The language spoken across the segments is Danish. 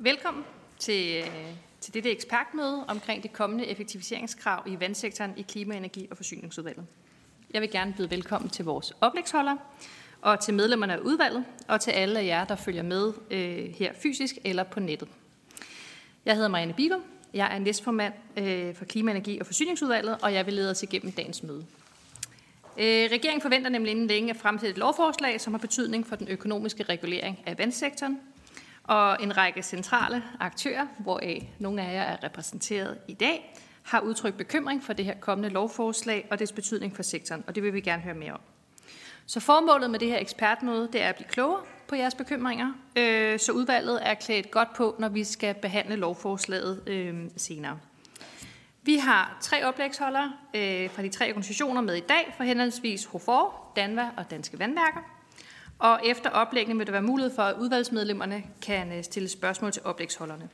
Velkommen til, øh, til dette ekspertmøde omkring det kommende effektiviseringskrav i vandsektoren i Klima-, Energi- og Forsyningsudvalget. Jeg vil gerne byde velkommen til vores oplægsholder, og til medlemmerne af udvalget, og til alle af jer, der følger med øh, her fysisk eller på nettet. Jeg hedder Marianne Bigum. Jeg er næstformand øh, for Klima-, Energi- og Forsyningsudvalget, og jeg vil lede os igennem dagens møde. Øh, regeringen forventer nemlig inden længe at fremsætte et lovforslag, som har betydning for den økonomiske regulering af vandsektoren, og en række centrale aktører, hvoraf nogle af jer er repræsenteret i dag, har udtrykt bekymring for det her kommende lovforslag og dets betydning for sektoren, og det vil vi gerne høre mere om. Så formålet med det her ekspertmøde, det er at blive klogere på jeres bekymringer, øh, så udvalget er klædt godt på, når vi skal behandle lovforslaget øh, senere. Vi har tre oplægsholdere øh, fra de tre organisationer med i dag, for henholdsvis HOFOR, Danva og Danske Vandværker. Og efter oplæggene vil der være mulighed for, at udvalgsmedlemmerne kan øh, stille spørgsmål til oplægsholderne.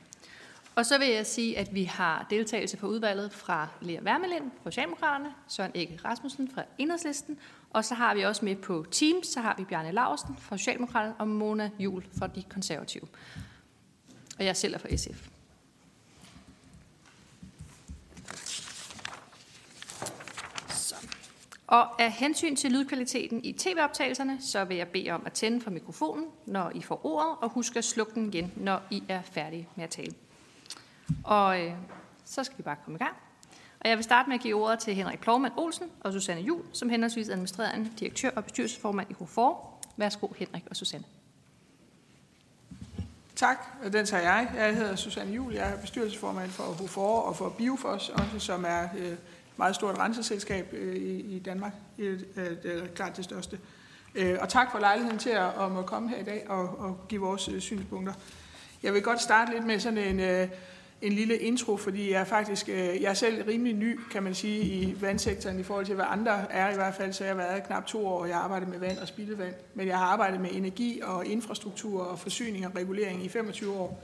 Og så vil jeg sige, at vi har deltagelse på udvalget fra Lea Wermelind fra Socialdemokraterne, Søren Ikke Rasmussen fra Enhedslisten, og så har vi også med på Teams, så har vi Bjarne Lausten fra Socialdemokraterne og Mona Jul fra De Konservative. Og jeg selv er fra SF. Og af hensyn til lydkvaliteten i tv-optagelserne, så vil jeg bede om at tænde for mikrofonen, når I får ordet, og husk at slukke den igen, når I er færdige med at tale. Og øh, så skal vi bare komme i gang. Og jeg vil starte med at give ordet til Henrik Plovmand Olsen og Susanne Jul, som henholdsvis administrerende direktør og bestyrelsesformand i HOFOR. Værsgo, Henrik og Susanne. Tak, og den tager jeg. Jeg hedder Susanne Jul, jeg er bestyrelsesformand for HOFOR og for Biofos, også, som er øh, meget stort renseselskab øh, i Danmark. Øh, det er klart det største. Øh, og tak for lejligheden til at, at komme her i dag og, og give vores øh, synspunkter. Jeg vil godt starte lidt med sådan en øh, en lille intro, fordi jeg er faktisk, øh, jeg er selv rimelig ny, kan man sige, i vandsektoren i forhold til, hvad andre er i hvert fald, så jeg har været knap to år, og jeg har arbejdet med vand og spildevand, men jeg har arbejdet med energi og infrastruktur og forsyning og regulering i 25 år.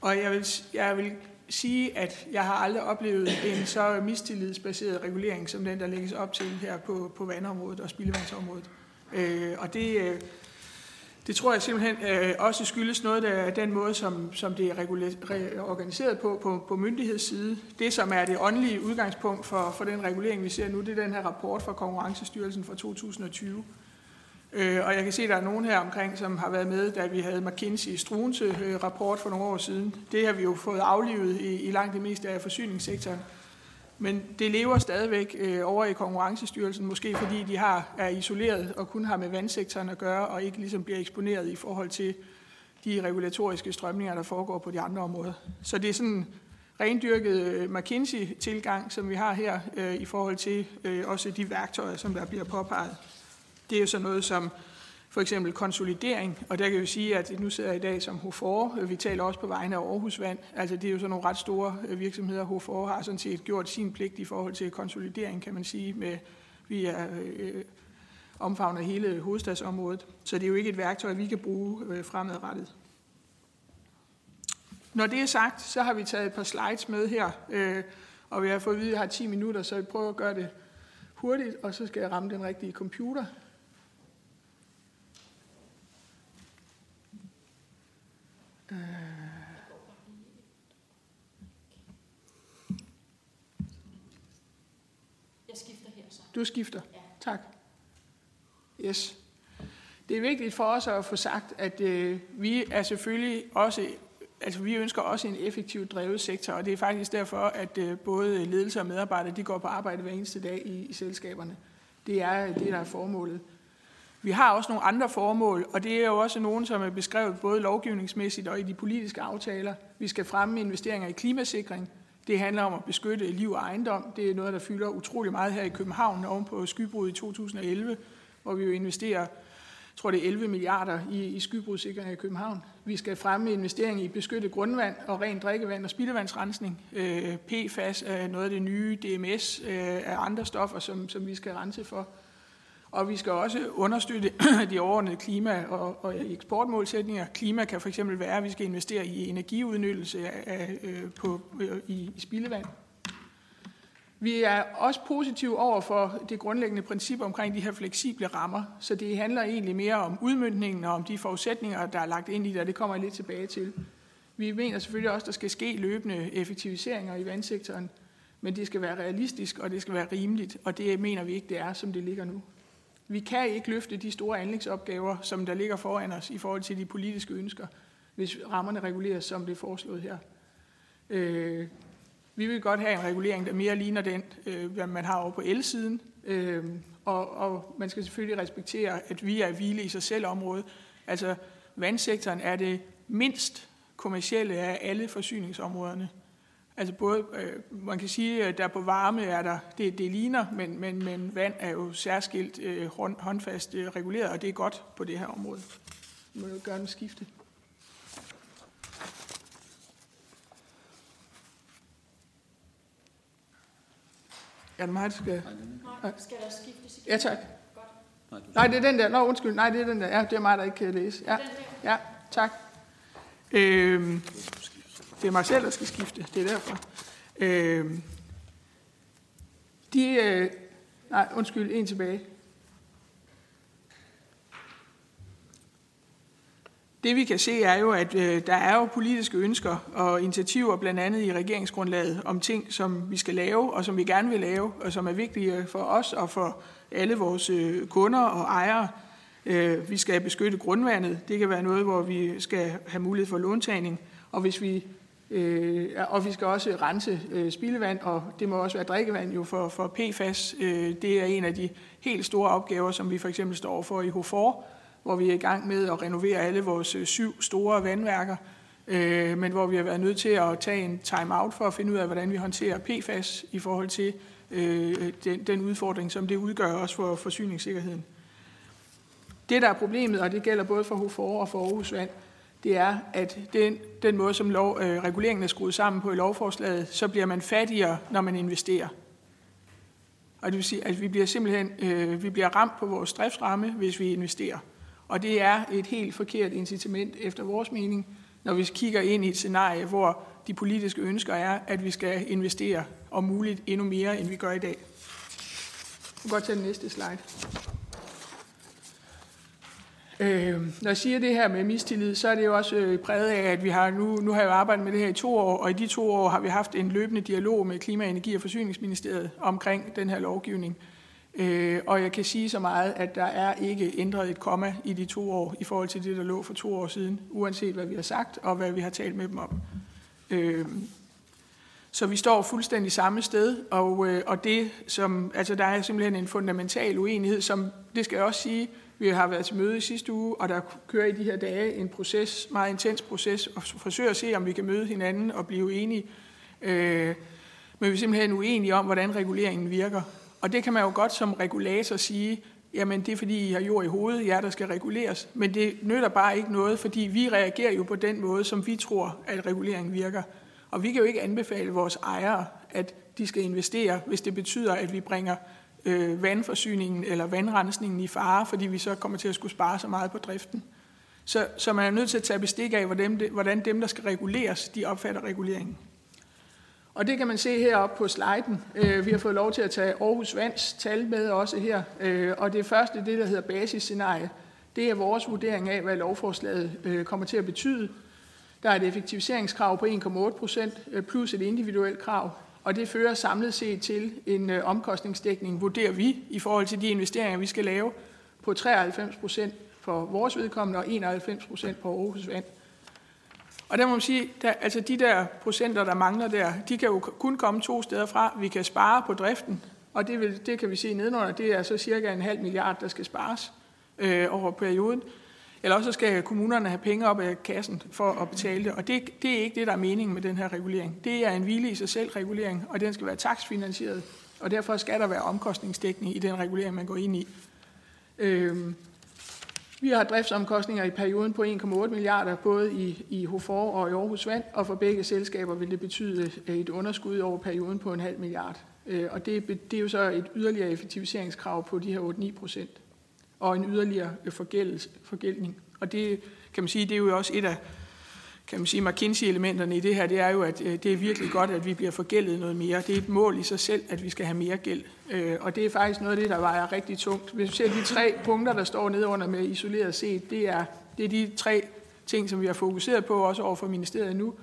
Og jeg vil, jeg vil sige, at jeg har aldrig oplevet en så mistillidsbaseret regulering, som den, der lægges op til her på, på vandområdet og spildevandsområdet. Øh, og det, øh, det tror jeg simpelthen øh, også skyldes noget af den måde, som, som det er organiseret på, på på myndighedsside. Det, som er det åndelige udgangspunkt for, for den regulering, vi ser nu, det er den her rapport fra Konkurrencestyrelsen fra 2020. Øh, og jeg kan se, at der er nogen her omkring, som har været med, da vi havde McKinsey Struense øh, rapport for nogle år siden. Det har vi jo fået aflivet i, i langt det meste af forsyningssektoren. Men det lever stadigvæk øh, over i Konkurrencestyrelsen, måske fordi de har, er isoleret og kun har med vandsektoren at gøre, og ikke ligesom bliver eksponeret i forhold til de regulatoriske strømninger, der foregår på de andre områder. Så det er sådan en rendyrket øh, McKinsey-tilgang, som vi har her, øh, i forhold til øh, også de værktøjer, som der bliver påpeget. Det er jo sådan noget som for eksempel konsolidering, og der kan vi sige, at nu sidder jeg i dag som HFOR, vi taler også på vegne af Aarhus Vand, altså det er jo sådan nogle ret store øh, virksomheder, HFOR har sådan set gjort sin pligt i forhold til konsolidering, kan man sige, med vi er øh, omfavnet hele hovedstadsområdet, så det er jo ikke et værktøj, vi kan bruge øh, fremadrettet. Når det er sagt, så har vi taget et par slides med her, øh, og vi har fået at vide, at jeg har 10 minutter, så jeg prøver at gøre det hurtigt, og så skal jeg ramme den rigtige computer. Øh. Jeg skifter her så. Du skifter? Ja. Tak. Yes. Det er vigtigt for os at få sagt, at øh, vi er selvfølgelig også, altså vi ønsker også en effektivt drevet sektor, og det er faktisk derfor, at øh, både ledelse og medarbejdere, de går på arbejde hver eneste dag i, i selskaberne. Det er det, der er formålet. Vi har også nogle andre formål, og det er jo også nogle, som er beskrevet både lovgivningsmæssigt og i de politiske aftaler. Vi skal fremme investeringer i klimasikring. Det handler om at beskytte liv og ejendom. Det er noget, der fylder utrolig meget her i København oven på skybruddet i 2011, hvor vi jo investerer, jeg tror det er 11 milliarder i, i skybrudssikring i København. Vi skal fremme investeringer i beskyttet grundvand og rent drikkevand og spildevandsrensning. Øh, PFAS er noget af det nye, DMS øh, er andre stoffer, som, som vi skal rense for. Og vi skal også understøtte de overordnede klima- og, og eksportmålsætninger. Klima kan for eksempel være, at vi skal investere i energiudnyttelse af, øh, på, øh, i, i spildevand. Vi er også positive over for det grundlæggende princip omkring de her fleksible rammer, så det handler egentlig mere om udmyndningen og om de forudsætninger, der er lagt ind i det, og det kommer jeg lidt tilbage til. Vi mener selvfølgelig også, at der skal ske løbende effektiviseringer i vandsektoren, men det skal være realistisk, og det skal være rimeligt, og det mener vi ikke, det er, som det ligger nu. Vi kan ikke løfte de store anlægsopgaver, som der ligger foran os i forhold til de politiske ønsker, hvis rammerne reguleres, som det er foreslået her. Øh, vi vil godt have en regulering, der mere ligner den, øh, hvad man har over på elsiden, øh, og, og man skal selvfølgelig respektere, at vi er hvile i sig selv område. Altså vandsektoren er det mindst kommercielle af alle forsyningsområderne. Altså både, øh, man kan sige, at der på varme er der, det, det ligner, men, men, men vand er jo særskilt øh, håndfast øh, reguleret, og det er godt på det her område. Vi må gøre en skifte. Er det mig, der skal... Nej, skal der skiftes igen? Ja, tak. Nej, det er den der. Nå, undskyld. Nej, det er den der. Ja, det er mig, der ikke kan læse. Ja, ja tak. Øhm, det er mig selv, der skal skifte. Det er derfor. Øh, de... Øh, nej, undskyld. En tilbage. Det vi kan se er jo, at øh, der er jo politiske ønsker og initiativer, blandt andet i regeringsgrundlaget, om ting, som vi skal lave, og som vi gerne vil lave, og som er vigtige for os og for alle vores øh, kunder og ejere. Øh, vi skal beskytte grundvandet. Det kan være noget, hvor vi skal have mulighed for låntagning. Og, hvis vi, øh, og vi skal også rense øh, spildevand, og det må også være drikkevand jo for, for PFAS. Øh, det er en af de helt store opgaver, som vi for eksempel står for i HOFOR, hvor vi er i gang med at renovere alle vores øh, syv store vandværker, øh, men hvor vi har været nødt til at tage en time-out for at finde ud af, hvordan vi håndterer PFAS i forhold til øh, den, den udfordring, som det udgør også for forsyningssikkerheden. Det, der er problemet, og det gælder både for HOFOR og for Aarhus Vand, det er, at den, den måde, som lov, øh, reguleringen er skruet sammen på i lovforslaget, så bliver man fattigere, når man investerer. Og det vil sige, at vi bliver simpelthen øh, vi bliver ramt på vores driftsramme, hvis vi investerer. Og det er et helt forkert incitament efter vores mening, når vi kigger ind i et scenarie, hvor de politiske ønsker er, at vi skal investere om muligt endnu mere, end vi gør i dag. Jeg kan godt tage den næste slide. Øh, når jeg siger det her med mistillid, så er det jo også øh, præget af, at vi har nu, nu har jeg jo arbejdet med det her i to år, og i de to år har vi haft en løbende dialog med Klima-, Energi- og Forsyningsministeriet omkring den her lovgivning. Øh, og jeg kan sige så meget, at der er ikke ændret et komma i de to år i forhold til det, der lå for to år siden, uanset hvad vi har sagt og hvad vi har talt med dem om. Øh, så vi står fuldstændig samme sted, og, øh, og det som, altså der er simpelthen en fundamental uenighed, som, det skal jeg også sige, vi har været til møde i sidste uge, og der kører i de her dage en proces, meget intens proces, og forsøger at se, om vi kan møde hinanden og blive enige. Øh, men vi er simpelthen uenige om, hvordan reguleringen virker. Og det kan man jo godt som regulator sige, jamen det er fordi, I har jord i hovedet, jer der skal reguleres. Men det nytter bare ikke noget, fordi vi reagerer jo på den måde, som vi tror, at reguleringen virker. Og vi kan jo ikke anbefale vores ejere, at de skal investere, hvis det betyder, at vi bringer øh, vandforsyningen eller vandrensningen i fare, fordi vi så kommer til at skulle spare så meget på driften. Så, så man er nødt til at tage bestik af, hvordan, det, hvordan dem, der skal reguleres, de opfatter reguleringen. Og det kan man se heroppe på sliden. Øh, vi har fået lov til at tage Aarhus Vands tal med også her. Øh, og det første, det der hedder basisscenarie, det er vores vurdering af, hvad lovforslaget øh, kommer til at betyde. Der er et effektiviseringskrav på 1,8 procent øh, plus et individuelt krav. Og det fører samlet set til en øh, omkostningsdækning, vurderer vi, i forhold til de investeringer, vi skal lave, på 93 procent for vores vedkommende og 91 procent på Aarhus Vand. Og der må man sige, der, altså de der procenter, der mangler der, de kan jo kun komme to steder fra. Vi kan spare på driften, og det, vil, det kan vi se nedenunder, det er så cirka en halv milliard, der skal spares øh, over perioden. Eller også skal kommunerne have penge op af kassen for at betale det, og det, det er ikke det, der er meningen med den her regulering. Det er en hvile i sig selv regulering, og den skal være taksfinansieret, og derfor skal der være omkostningsdækning i den regulering, man går ind i. Øhm, vi har driftsomkostninger i perioden på 1,8 milliarder, både i, i HOFOR og i Aarhus Vand, og for begge selskaber vil det betyde øh, et underskud over perioden på en halv milliard. Øh, og det, det er jo så et yderligere effektiviseringskrav på de her 8-9 procent, og en yderligere øh, forgældning. Og det kan man sige, det er jo også et af kan man sige, McKinsey-elementerne i det her, det er jo, at øh, det er virkelig godt, at vi bliver forgældet noget mere. Det er et mål i sig selv, at vi skal have mere gæld. Øh, og det er faktisk noget af det, der vejer rigtig tungt. Hvis vi ser de tre punkter, der står nede under med isoleret set, det er, det er de tre ting, som vi har fokuseret på, også over for ministeriet nu.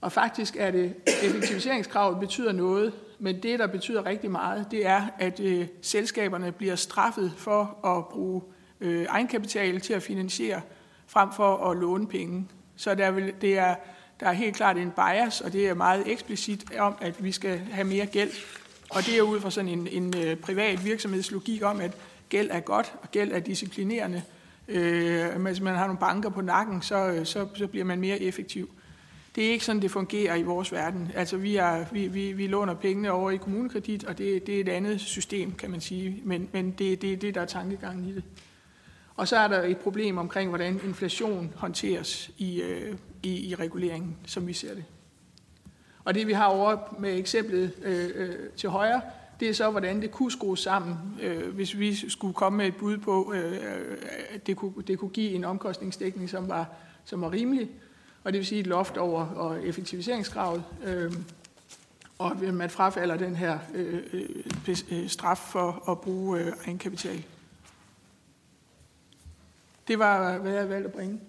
Og faktisk er det, effektiviseringskravet betyder noget, men det, der betyder rigtig meget, det er, at øh, selskaberne bliver straffet for at bruge øh, egenkapital til at finansiere, frem for at låne penge. Så der, vil, det er, der er helt klart en bias, og det er meget eksplicit om, at vi skal have mere gæld. Og det er ud fra sådan en, en øh, privat virksomhedslogik om, at gæld er godt, og gæld er disciplinerende. Øh, hvis man har nogle banker på nakken, så, øh, så, så bliver man mere effektiv. Det er ikke sådan, det fungerer i vores verden. Altså, vi, er, vi, vi, vi låner pengene over i kommunekredit, og det, det er et andet system, kan man sige. Men, men det er det, det, der er tankegangen i det. Og så er der et problem omkring, hvordan inflation håndteres i, øh, i, i reguleringen, som vi ser det. Og det vi har over med eksemplet øh, øh, til højre, det er så, hvordan det kunne skrues sammen, øh, hvis vi skulle komme med et bud på, øh, at det kunne, det kunne give en omkostningsdækning, som var, som var rimelig, og det vil sige et loft over og effektiviseringskravet, øh, og at man frafalder den her øh, øh, øh, straf for at bruge øh, egenkapital. Det var, hvad jeg valgte at bringe.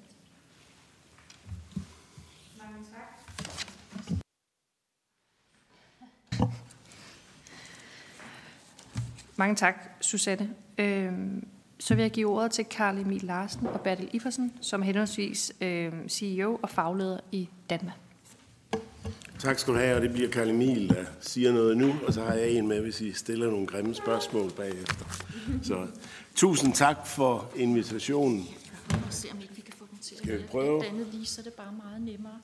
Mange tak, Susanne. Øhm, så vil jeg give ordet til Karl Emil Larsen og Bertel Iversen, som henholdsvis øhm, CEO og fagleder i Danmark. Tak skal du have, og det bliver Karl Emil, der siger noget nu, og så har jeg en med, hvis I stiller nogle grimme spørgsmål bagefter. Så tusind tak for invitationen. Se om ikke vi kan få dem til Skal vi at prøve? danne lige, så er det bare meget nemmere,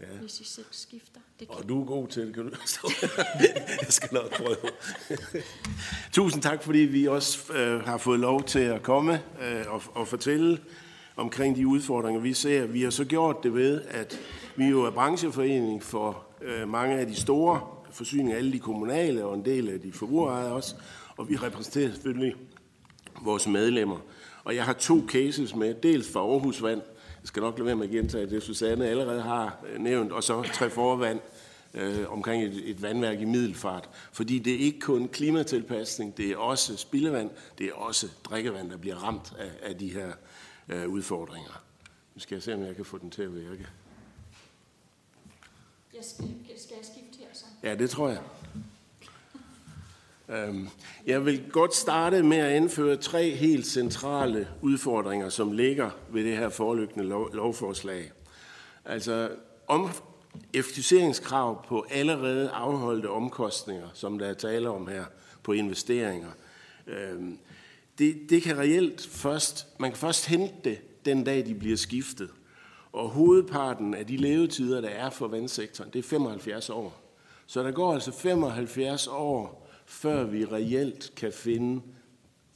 ja. hvis I selv skifter. Det kan Og du er god til det, kan du Jeg skal nok prøve. Tusind tak, fordi vi også øh, har fået lov til at komme øh, og, og fortælle omkring de udfordringer, vi ser. Vi har så gjort det ved, at vi jo er brancheforening for øh, mange af de store forsyninger, alle de kommunale og en del af de forbrugerejede også. Og vi repræsenterer selvfølgelig vores medlemmer. Og jeg har to cases med, dels fra Aarhus Vand, jeg skal nok lade være med at gentage det, Susanne allerede har øh, nævnt, og så tre forvand øh, omkring et, et vandværk i middelfart. Fordi det er ikke kun klimatilpasning, det er også spildevand, det er også drikkevand, der bliver ramt af, af de her øh, udfordringer. Nu skal jeg se, om jeg kan få den til at virke. Jeg skal, skal jeg skifte her så? Ja, det tror jeg. Øhm, jeg vil godt starte med at indføre tre helt centrale udfordringer, som ligger ved det her foreliggende lovforslag. Altså om effektiviseringskrav på allerede afholdte omkostninger, som der er tale om her på investeringer. Øhm, det, det kan reelt først, man kan først hente det den dag, de bliver skiftet. Og hovedparten af de levetider, der er for vandsektoren, det er 75 år. Så der går altså 75 år, før vi reelt kan finde,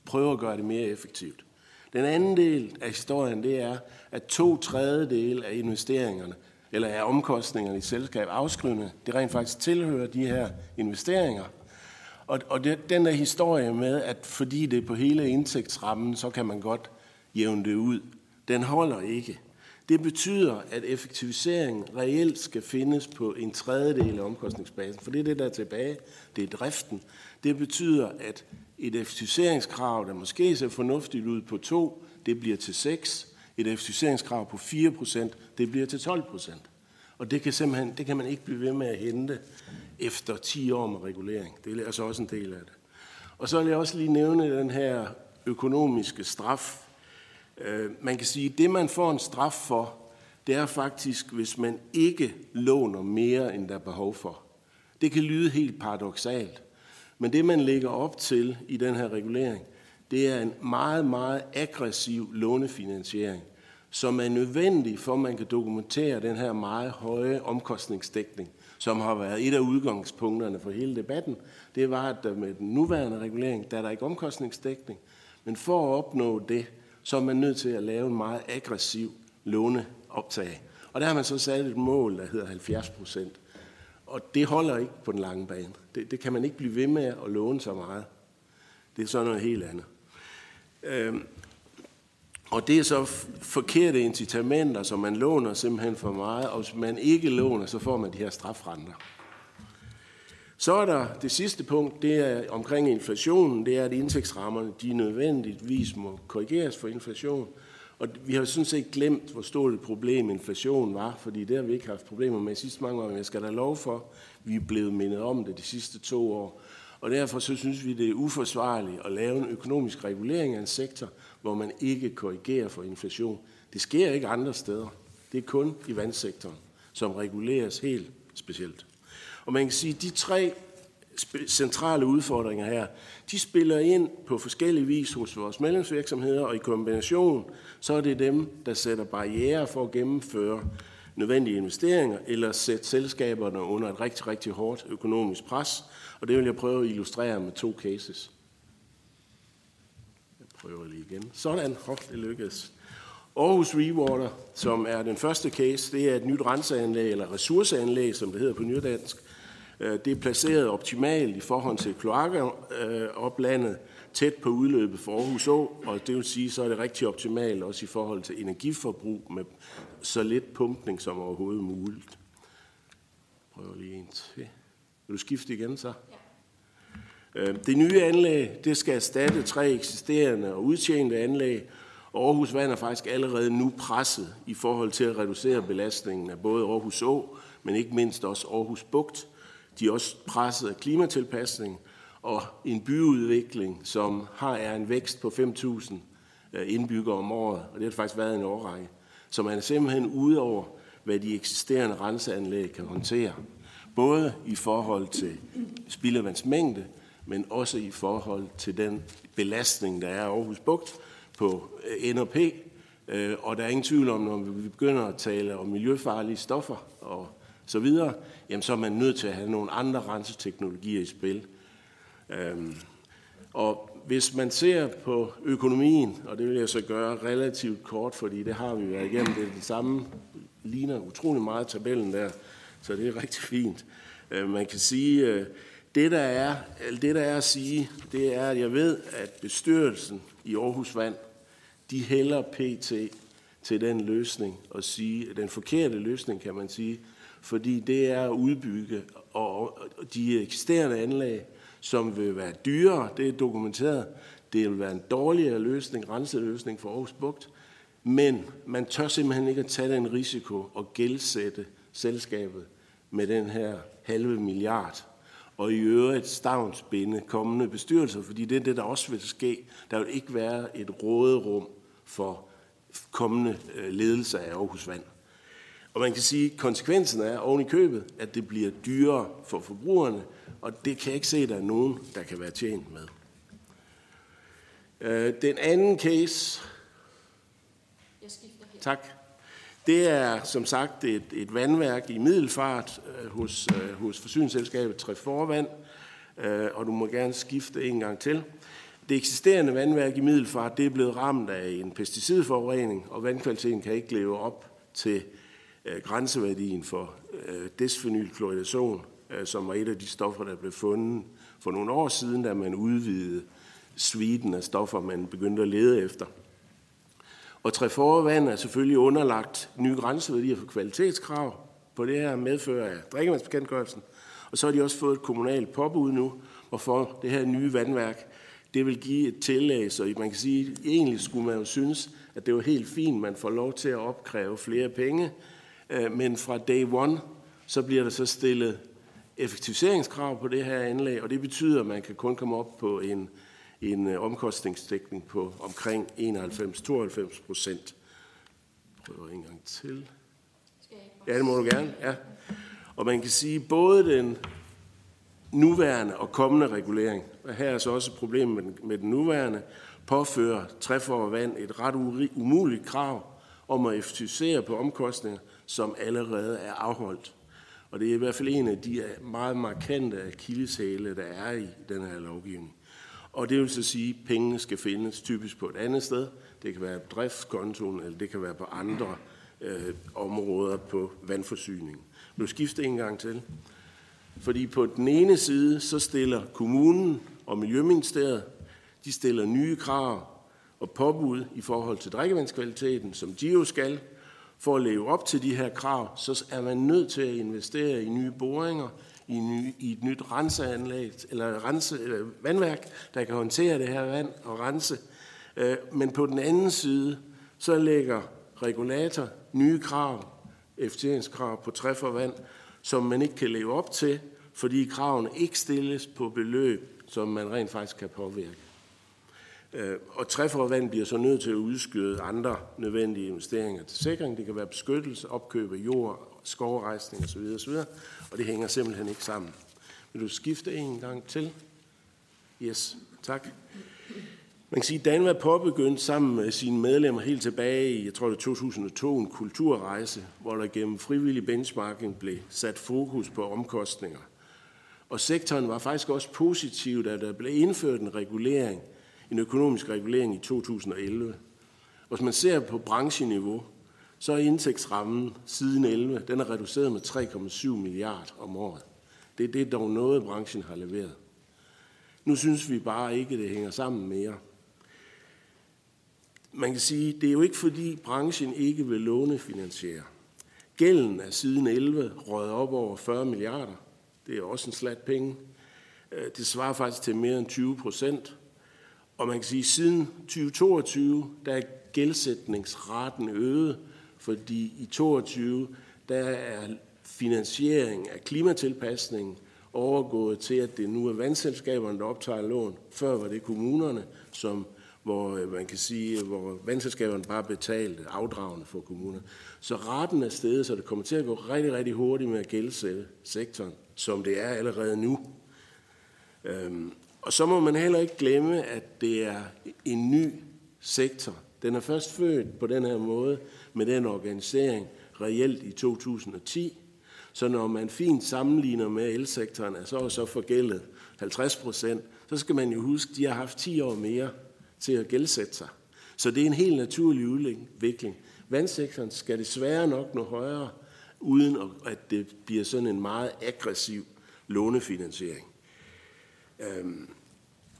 prøve at gøre det mere effektivt. Den anden del af historien, det er, at to tredjedel af investeringerne, eller af omkostningerne i selskab afskrivende, det rent faktisk tilhører de her investeringer. Og, og det, den der historie med, at fordi det er på hele indtægtsrammen, så kan man godt jævne det ud, den holder ikke. Det betyder, at effektivisering reelt skal findes på en tredjedel af omkostningsbasen, for det er det, der er tilbage. Det er driften. Det betyder, at et effektiviseringskrav, der måske ser fornuftigt ud på 2, det bliver til 6. Et effektiviseringskrav på 4 procent, det bliver til 12 procent. Og det kan, simpelthen, det kan man ikke blive ved med at hente efter 10 år med regulering. Det er altså også en del af det. Og så vil jeg også lige nævne den her økonomiske straf. Øh, man kan sige, at det, man får en straf for, det er faktisk, hvis man ikke låner mere, end der er behov for. Det kan lyde helt paradoxalt, men det, man lægger op til i den her regulering, det er en meget, meget aggressiv lånefinansiering, som er nødvendig for, at man kan dokumentere den her meget høje omkostningsdækning, som har været et af udgangspunkterne for hele debatten. Det var, at med den nuværende regulering, der er der ikke omkostningsdækning, men for at opnå det, så er man nødt til at lave en meget aggressiv låneoptag. Og der har man så sat et mål, der hedder 70 procent. Og det holder ikke på den lange bane. Det, det kan man ikke blive ved med at låne så meget. Det er så noget helt andet. Øhm, og det er så f- forkerte incitamenter, så man låner simpelthen for meget, og hvis man ikke låner, så får man de her strafrenter. Så er der det sidste punkt, det er omkring inflationen, det er, at indtægtsrammerne de nødvendigvis må korrigeres for inflation. Og vi har sådan set glemt, hvor stort et problem inflation var, fordi det har vi ikke haft problemer med de sidste mange år. Men jeg skal da lov for, vi er blevet mindet om det de sidste to år. Og derfor så synes vi, det er uforsvarligt at lave en økonomisk regulering af en sektor, hvor man ikke korrigerer for inflation. Det sker ikke andre steder. Det er kun i vandsektoren, som reguleres helt specielt. Og man kan sige, at de tre centrale udfordringer her, de spiller ind på forskellige vis hos vores medlemsvirksomheder, og i kombination, så er det dem, der sætter barriere for at gennemføre nødvendige investeringer, eller sætte selskaberne under et rigtig, rigtig hårdt økonomisk pres. Og det vil jeg prøve at illustrere med to cases. Jeg prøver lige igen. Sådan, hop, det lykkedes. Aarhus Rewater, som er den første case, det er et nyt renseanlæg, eller ressourceanlæg, som det hedder på nydansk. Øh, det er placeret optimalt i forhold til kloakoplandet, tæt på udløbet for Aarhus Å, og det vil sige, så er det rigtig optimalt også i forhold til energiforbrug med så lidt pumpning som overhovedet muligt. Prøver lige en til. Vil du skifte igen så? Ja. Øh, det nye anlæg, det skal erstatte tre eksisterende og udtjente anlæg, Aarhus Vand er faktisk allerede nu presset i forhold til at reducere belastningen af både Aarhus Å, men ikke mindst også Aarhus Bugt. De er også presset af klimatilpasning og en byudvikling, som har er en vækst på 5.000 øh, indbyggere om året, og det har faktisk været en årrække. Så man er simpelthen ude over, hvad de eksisterende renseanlæg kan håndtere. Både i forhold til spildevandsmængde, men også i forhold til den belastning, der er Aarhus Bugt, på øh, NOP, øh, og der er ingen tvivl om, når vi begynder at tale om miljøfarlige stoffer og så videre, jamen så er man nødt til at have nogle andre renseteknologier i spil. Øhm, og hvis man ser på økonomien, og det vil jeg så gøre relativt kort, fordi det har vi været igennem, det er det samme, ligner utrolig meget tabellen der, så det er rigtig fint. Øh, man kan sige, øh, det der, er, det der er at sige, det er, at jeg ved, at bestyrelsen i Aarhus Vand, de hælder PT til den løsning og sige, den forkerte løsning kan man sige, fordi det er at udbygge og de eksisterende anlæg, som vil være dyrere, det er dokumenteret, det vil være en dårligere løsning, renseløsning for Aarhus Bugt, men man tør simpelthen ikke at tage den risiko og gældsætte selskabet med den her halve milliard og i øvrigt stavnsbinde kommende bestyrelser, fordi det er det, der også vil ske. Der vil ikke være et råderum for kommende øh, ledelse af Aarhus Vand. Og man kan sige, at konsekvensen er oven i købet, at det bliver dyrere for forbrugerne, og det kan jeg ikke se, at der er nogen, der kan være tjent med. Øh, den anden case... Jeg skifter her. Tak. Det er som sagt et, et vandværk i middelfart øh, hos, øh, hos forsyningsselskabet Treforvand, øh, og du må gerne skifte en gang til. Det eksisterende vandværk i middelfart det er blevet ramt af en pesticidforurening, og vandkvaliteten kan ikke leve op til Øh, grænseværdien for øh, desfenylkloridation, øh, som var et af de stoffer, der blev fundet for nogle år siden, da man udvidede sviden af stoffer, man begyndte at lede efter. Og træforvand er selvfølgelig underlagt nye grænseværdier for kvalitetskrav på det her medfører af drikkevandsbekendtgørelsen. Og så har de også fået et kommunalt påbud nu, hvorfor det her nye vandværk, det vil give et tillæg, så man kan sige, egentlig skulle man jo synes, at det var helt fint, man får lov til at opkræve flere penge, Øh, men fra day one, så bliver der så stillet effektiviseringskrav på det her anlæg, og det betyder, at man kan kun komme op på en en øh, omkostningsdækning på omkring 91-92 procent. Prøver en gang til. Ja, det må du gerne. Ja. Og man kan sige, både den nuværende og kommende regulering, og her er så også et problem med den, med den nuværende, påfører træfor vand et ret umuligt krav om at effektivisere på omkostninger, som allerede er afholdt. Og det er i hvert fald en af de meget markante kildesale, der er i den her lovgivning. Og det vil så sige, at pengene skal findes typisk på et andet sted. Det kan være på driftskontoen, eller det kan være på andre øh, områder på vandforsyning. Nu skifter en gang til. Fordi på den ene side, så stiller kommunen og Miljøministeriet, de stiller nye krav og påbud i forhold til drikkevandskvaliteten, som de jo skal. For at leve op til de her krav, så er man nødt til at investere i nye boringer, i, ny, i et nyt renseanlæg, eller, rense, eller vandværk, der kan håndtere det her vand og rense. Øh, men på den anden side, så lægger regulator nye krav, effektiviseringskrav på træforvand, som man ikke kan leve op til, fordi kravene ikke stilles på beløb, som man rent faktisk kan påvirke. Øh, og træforvand bliver så nødt til at udskyde andre nødvendige investeringer til sikring. Det kan være beskyttelse, opkøb af jord, skovrejsning osv. osv. Og det hænger simpelthen ikke sammen. Vil du skifte en gang til? Yes, tak. Man kan sige, at Danmark påbegyndte sammen med sine medlemmer helt tilbage i, jeg tror det 2002, en kulturrejse, hvor der gennem frivillig benchmarking blev sat fokus på omkostninger. Og sektoren var faktisk også positiv, da der blev indført en regulering, en økonomisk regulering i 2011. Hvis man ser på brancheniveau, så er indtægtsrammen siden 11, den er reduceret med 3,7 milliarder om året. Det, er det dog noget, branchen har leveret. Nu synes vi bare ikke, at det hænger sammen mere. Man kan sige, det er jo ikke fordi branchen ikke vil lånefinansiere. Gælden er siden 11 røget op over 40 milliarder. Det er også en slat penge. Øh, det svarer faktisk til mere end 20 procent. Og man kan sige, at siden 2022, der er gældsætningsraten øget, fordi i 2022, der er finansiering af klimatilpasning overgået til, at det nu er vandselskaberne, der optager lån. Før var det kommunerne, som hvor øh, man kan sige, hvor vandselskaberne bare betalte afdragende for kommunerne. Så retten er stedet, så det kommer til at gå rigtig, rigtig hurtigt med at gældsætte sektoren, som det er allerede nu. Øhm, og så må man heller ikke glemme, at det er en ny sektor. Den er først født på den her måde med den organisering reelt i 2010. Så når man fint sammenligner med elsektoren, er så så forgældet 50 procent, så skal man jo huske, at de har haft 10 år mere til at gældsætte sig. Så det er en helt naturlig udvikling. Vandsektoren skal desværre nok nå højere, uden at det bliver sådan en meget aggressiv lånefinansiering. Øhm,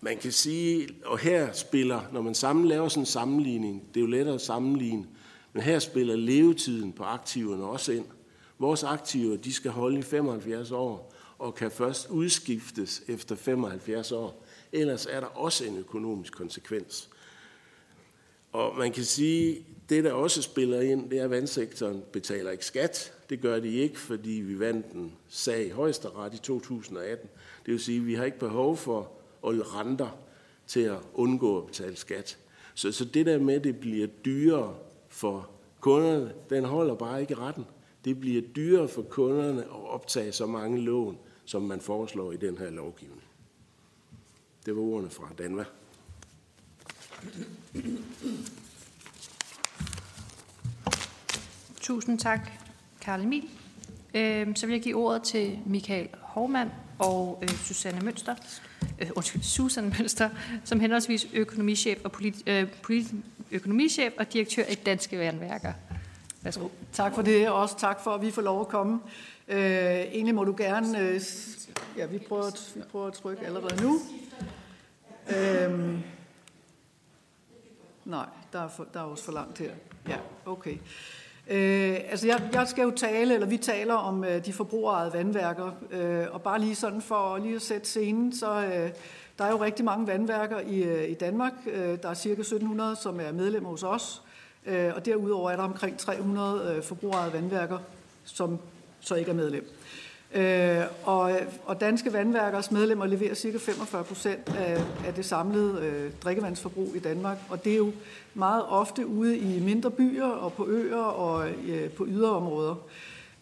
man kan sige, og her spiller, når man sammen laver sådan en sammenligning, det er jo lettere at sammenligne, men her spiller levetiden på aktiverne også ind. Vores aktiver, de skal holde i 75 år, og kan først udskiftes efter 75 år. Ellers er der også en økonomisk konsekvens. Og man kan sige, det der også spiller ind, det er, at vandsektoren betaler ikke skat. Det gør de ikke, fordi vi vandt en sag i højesteret i 2018. Det vil sige, at vi har ikke behov for at renter til at undgå at betale skat. Så, så det der med, at det bliver dyrere for kunderne, den holder bare ikke retten. Det bliver dyrere for kunderne at optage så mange lån, som man foreslår i den her lovgivning. Det var ordene fra Danmark. Tusind tak, Karl Emil. Øh, så vil jeg give ordet til Michael Hovmand og øh, Susanne Mønster, øh, undskyld, Susanne Mønster, som henholdsvis økonomichef og, polit, øh, politi, økonomichef og direktør i Danske Vandværker. Værsgo. Tak for det, og også tak for, at vi får lov at komme. Øh, egentlig må du gerne... Øh, ja, vi prøver, vi prøver at trykke allerede nu. Øh, nej, der er, for, der er også for langt her. Ja, okay. Øh, altså jeg, jeg skal jo tale, eller vi taler om øh, de forbrugerejede vandværker, øh, og bare lige sådan for lige at sætte scenen, så øh, der er jo rigtig mange vandværker i, øh, i Danmark. Øh, der er cirka 1700, som er medlemmer hos os, øh, og derudover er der omkring 300 øh, forbrugerejede vandværker, som så ikke er medlem. Øh, og, og danske vandværkers medlemmer leverer ca. 45 procent af, af det samlede øh, drikkevandsforbrug i Danmark, og det er jo meget ofte ude i mindre byer og på øer og øh, på yderområder.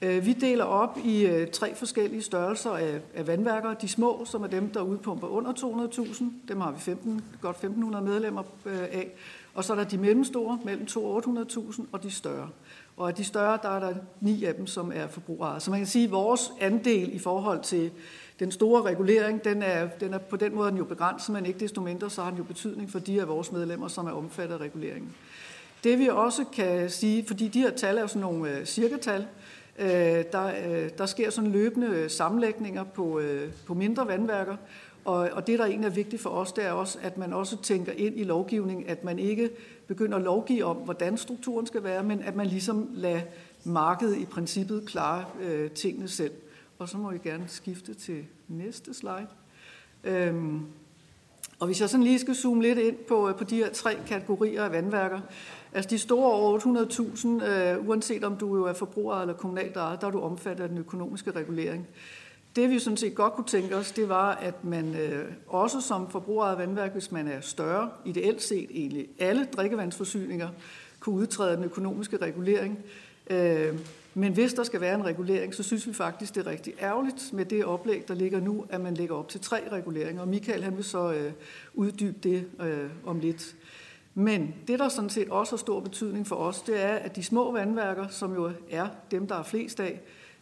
Øh, vi deler op i øh, tre forskellige størrelser af, af vandværker. De små, som er dem, der udpumper under 200.000, dem har vi 15, godt 1.500 medlemmer øh, af. Og så er der de mellemstore, mellem 200.000 og 800.000, og de større. Og af de større, der er der ni af dem, som er forbrugere. Så man kan sige, at vores andel i forhold til den store regulering, den er, den er på den måde den jo begrænset, men ikke desto mindre, så har den jo betydning for de af vores medlemmer, som er omfattet af reguleringen. Det vi også kan sige, fordi de her tal er jo sådan nogle øh, cirkatal, øh, der, øh, der sker sådan løbende sammenlægninger på, øh, på mindre vandværker, og, og det, der egentlig er vigtigt for os, det er også, at man også tænker ind i lovgivning, at man ikke begynder at lovgive om, hvordan strukturen skal være, men at man ligesom lader markedet i princippet klare øh, tingene selv. Og så må I gerne skifte til næste slide. Øhm, Og hvis jeg sådan lige skal zoome lidt ind på, øh, på de her tre kategorier af vandværker, altså de store over 800.000, øh, uanset om du jo er forbruger eller kommunalt ejet, der er du omfattet af den økonomiske regulering. Det vi sådan set godt kunne tænke os, det var, at man øh, også som forbruger af vandværk, hvis man er større, ideelt set egentlig alle drikkevandsforsyninger, kunne udtræde den økonomiske regulering. Øh, men hvis der skal være en regulering, så synes vi faktisk, det er rigtig ærgerligt med det oplæg, der ligger nu, at man lægger op til tre reguleringer. Og Michael han vil så øh, uddybe det øh, om lidt. Men det, der sådan set også har stor betydning for os, det er, at de små vandværker, som jo er dem, der er flest af,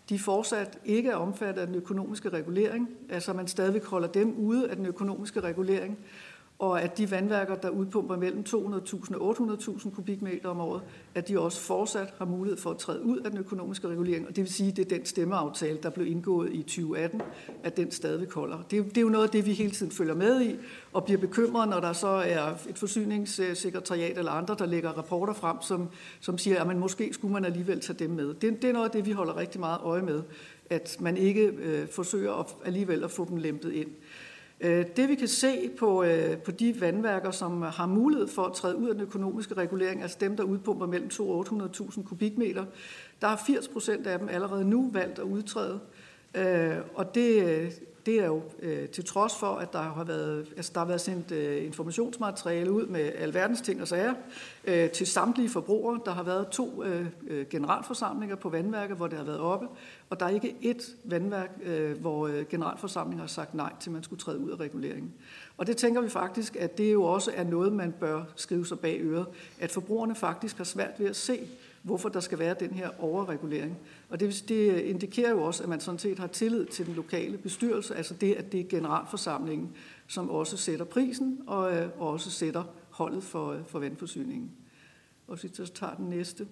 de fortsat ikke er omfattet af den økonomiske regulering. Altså man stadigvæk holder dem ude af den økonomiske regulering og at de vandværker, der udpumper mellem 200.000 og 800.000 kubikmeter om året, at de også fortsat har mulighed for at træde ud af den økonomiske regulering. Og det vil sige, at det er den stemmeaftale, der blev indgået i 2018, at den stadigvæk holder. Det det er jo noget af det, vi hele tiden følger med i, og bliver bekymret, når der så er et forsyningssekretariat eller andre, der lægger rapporter frem, som, som siger, at man måske skulle man alligevel tage dem med. Det, det er noget af det, vi holder rigtig meget øje med, at man ikke øh, forsøger at, alligevel at få dem lempet ind. Øh, det vi kan se på, øh, på de vandværker, som har mulighed for at træde ud af den økonomiske regulering, altså dem, der udpumper mellem 2 og 800.000 kubikmeter, der har 80 procent af dem allerede nu valgt at udtræde. Øh, og det, øh, det er jo øh, til trods for, at der har været, altså der har været sendt øh, informationsmateriale ud med alverdens ting og sager øh, til samtlige forbrugere. Der har været to øh, øh generalforsamlinger på vandværket, hvor det har været oppe, og der er ikke ét vandværk, øh, hvor øh, generalforsamlingen har sagt nej til, at man skulle træde ud af reguleringen. Og det tænker vi faktisk, at det jo også er noget, man bør skrive sig bag øret, at forbrugerne faktisk har svært ved at se, hvorfor der skal være den her overregulering. Og det, det indikerer jo også, at man sådan set har tillid til den lokale bestyrelse, altså det, at det er generalforsamlingen, som også sætter prisen og øh, også sætter holdet for, øh, for vandforsyningen. Og så tager den næste.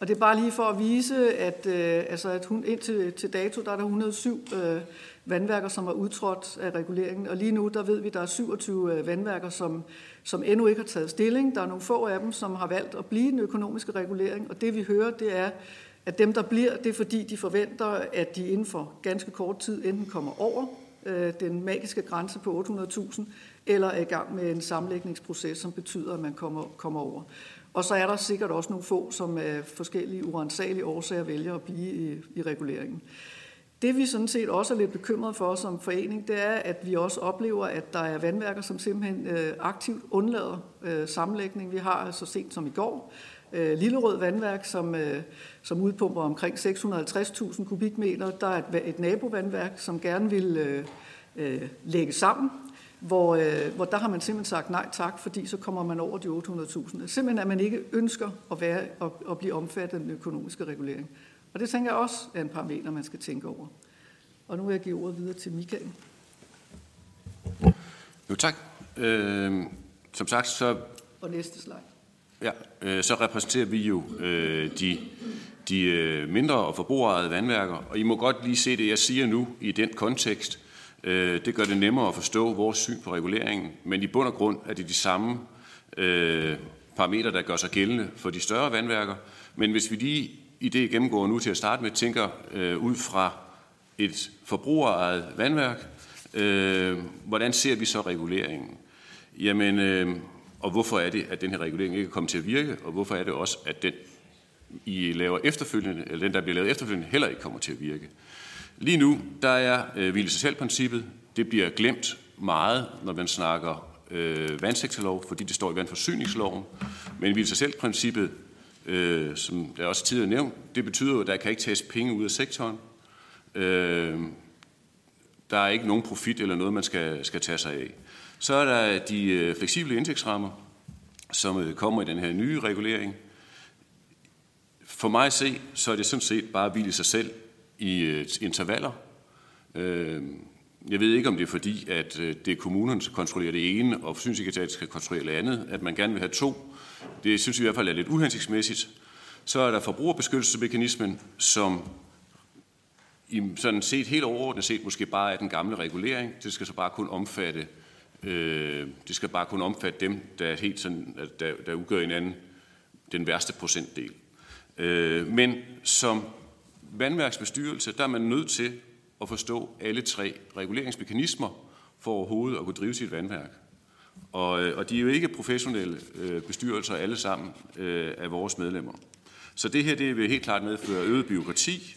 Og det er bare lige for at vise, at, øh, altså at hun, indtil til dato, der er der 107 øh, vandværker, som er udtrådt af reguleringen. Og lige nu, der ved vi, at der er 27 øh, vandværker, som, som endnu ikke har taget stilling. Der er nogle få af dem, som har valgt at blive den økonomiske regulering. Og det vi hører, det er, at dem, der bliver, det er fordi, de forventer, at de inden for ganske kort tid enten kommer over øh, den magiske grænse på 800.000, eller er i gang med en sammenlægningsproces, som betyder, at man kommer, kommer over. Og så er der sikkert også nogle få, som af forskellige urensagelige årsager vælger at blive i, i reguleringen. Det vi sådan set også er lidt bekymret for som forening, det er, at vi også oplever, at der er vandværker, som simpelthen øh, aktivt undlader øh, sammenlægning. Vi har så sent som i går øh, Lillerød Vandværk, som, øh, som udpumper omkring 650.000 kubikmeter. Der er et, et nabovandværk, som gerne vil øh, øh, lægge sammen, hvor, øh, hvor der har man simpelthen sagt nej tak, fordi så kommer man over de 800.000. Simpelthen at man ikke ønsker at, være, at, at blive omfattet af den økonomiske regulering. Og det tænker jeg også er en parameter, man skal tænke over. Og nu vil jeg give ordet videre til Michael. Jo, tak. Øh, som sagt, så... Og næste slide. Ja, øh, så repræsenterer vi jo øh, de, de øh, mindre og forbrugerejede vandværker, og I må godt lige se det, jeg siger nu i den kontekst. Øh, det gør det nemmere at forstå vores syn på reguleringen, men i bund og grund er det de samme øh, parametre, der gør sig gældende for de større vandværker. Men hvis vi lige i det gennemgår nu til at starte med, tænker øh, ud fra et forbrugerejet vandværk, øh, hvordan ser vi så reguleringen? Jamen, øh, og hvorfor er det, at den her regulering ikke er kommet til at virke, og hvorfor er det også, at den, I laver efterfølgende, eller den, der bliver lavet efterfølgende, heller ikke kommer til at virke? Lige nu, der er øh, hvile sig princippet det bliver glemt meget, når man snakker øh, vandsektorlov, fordi det står i vandforsyningsloven. Men hvile sig princippet øh, som der også tidligere nævnt, det betyder jo, at der kan ikke tages penge ud af sektoren. Øh, der er ikke nogen profit eller noget, man skal, skal tage sig af. Så er der de øh, fleksible indtægtsrammer, som øh, kommer i den her nye regulering. For mig at se, så er det sådan set bare at hvile sig selv i øh, intervaller. Øh, jeg ved ikke, om det er fordi, at øh, det er kommunerne, der kontrollerer det ene, og forsyningssekretariatet skal kontrollere det andet, at man gerne vil have to. Det synes vi i hvert fald er lidt uhensigtsmæssigt. Så er der forbrugerbeskyttelsesmekanismen, som i sådan set helt overordnet set måske bare er den gamle regulering. Det skal så bare kun omfatte, øh, det skal bare kun omfatte dem, der, er helt sådan, der, der udgør en anden, den værste procentdel. Øh, men som vandværksbestyrelse, der er man nødt til at forstå alle tre reguleringsmekanismer for overhovedet at kunne drive sit vandværk. Og, øh, og de er jo ikke professionelle øh, bestyrelser alle sammen øh, af vores medlemmer. Så det her det vil helt klart medføre øget byråkrati,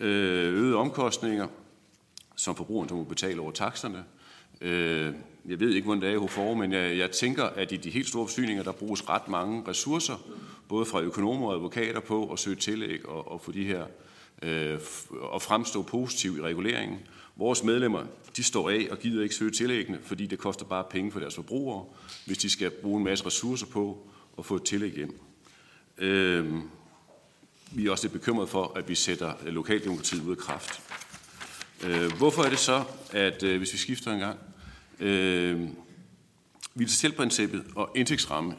øh, øgede omkostninger, som forbrugeren så må betale over takserne. Øh, jeg ved ikke, hvordan det er i HFOR, men jeg, jeg tænker, at i de helt store forsyninger, der bruges ret mange ressourcer, både fra økonomer og advokater på at søge tillæg og, og få de her øh, og fremstå positiv i reguleringen. Vores medlemmer, de står af og gider ikke søge tillæggene, fordi det koster bare penge for deres forbrugere, hvis de skal bruge en masse ressourcer på at få et tillæg hjem. Øh, vi er også lidt bekymrede for, at vi sætter øh, lokaldemokratiet ud af kraft. Øh, hvorfor er det så, at øh, hvis vi skifter en gang, øh, selvprincippet og indtægtsramme,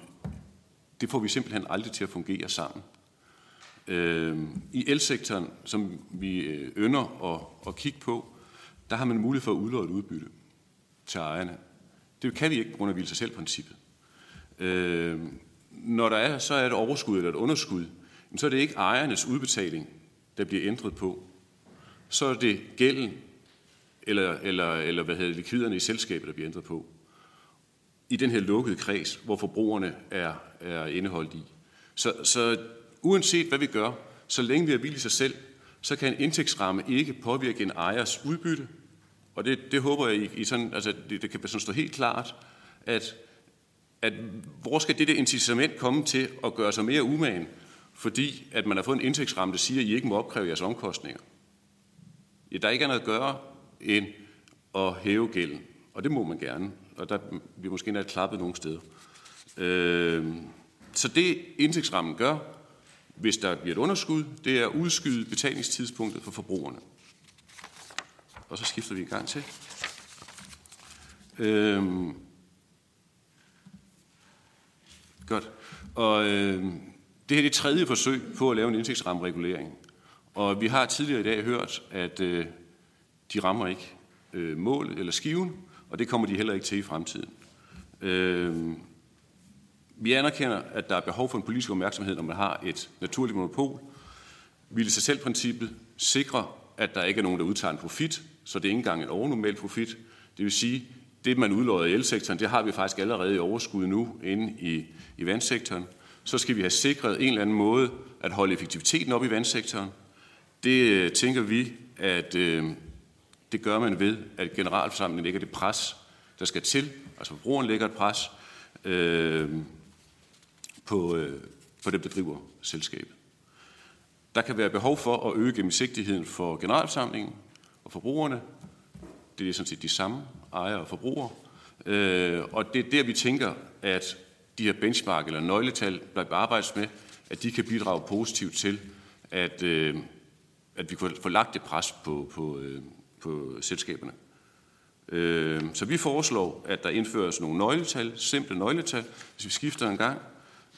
det får vi simpelthen aldrig til at fungere sammen. Øh, I elsektoren, som vi øh, ynder at, at kigge på, der har man mulighed for at udlåde et udbytte til ejerne. Det kan vi ikke på grund af hvile selvprincippet. Øh, når der er, så er et overskud eller et underskud, så er det ikke ejernes udbetaling, der bliver ændret på. Så er det gælden, eller, eller, eller hvad hedder likviderne i selskabet, der bliver ændret på. I den her lukkede kreds, hvor forbrugerne er, er indeholdt i. Så, så uanset hvad vi gør, så længe vi har vildt sig selv, så kan en indtægtsramme ikke påvirke en ejers udbytte. Og det, det håber jeg, I, sådan, altså det, det kan sådan stå helt klart, at, at hvor skal det der incitament komme til at gøre sig mere umagen, fordi at man har fået en indtægtsramme, der siger, at I ikke må opkræve jeres omkostninger. Ja, der er ikke andet at gøre end at hæve gælden, og det må man gerne, og der bliver måske endda klappet nogle steder. Øh, så det indtægtsrammen gør, hvis der bliver et underskud, det er at udskyde betalingstidspunktet for forbrugerne. Og så skifter vi i gang til. Øhm, godt. Og øhm, det her er det tredje forsøg på at lave en indtægtsrammeregulering. Og vi har tidligere i dag hørt, at øh, de rammer ikke øh, målet eller skiven, og det kommer de heller ikke til i fremtiden. Øhm vi anerkender, at der er behov for en politisk opmærksomhed, når man har et naturligt monopol. Ville sig selv princippet sikre, at der ikke er nogen, der udtager en profit, så det er ikke engang en overnormal profit. Det vil sige, det man udlodder i elsektoren, det har vi faktisk allerede i overskud nu inde i, i vandsektoren. Så skal vi have sikret en eller anden måde at holde effektiviteten op i vandsektoren. Det øh, tænker vi, at øh, det gør man ved, at generalforsamlingen lægger det pres, der skal til. Altså forbrugeren lægger et pres. Øh, på, øh, på dem, der driver selskabet. Der kan være behov for at øge gennemsigtigheden for generalforsamlingen og forbrugerne. Det er sådan set de samme ejere og forbrugere. Øh, og det er der, vi tænker, at de her benchmark eller nøgletal, der arbejdes med, at de kan bidrage positivt til, at, øh, at vi kan få lagt det pres på, på, øh, på selskaberne. Øh, så vi foreslår, at der indføres nogle nøgletal, simple nøgletal, hvis vi skifter en gang,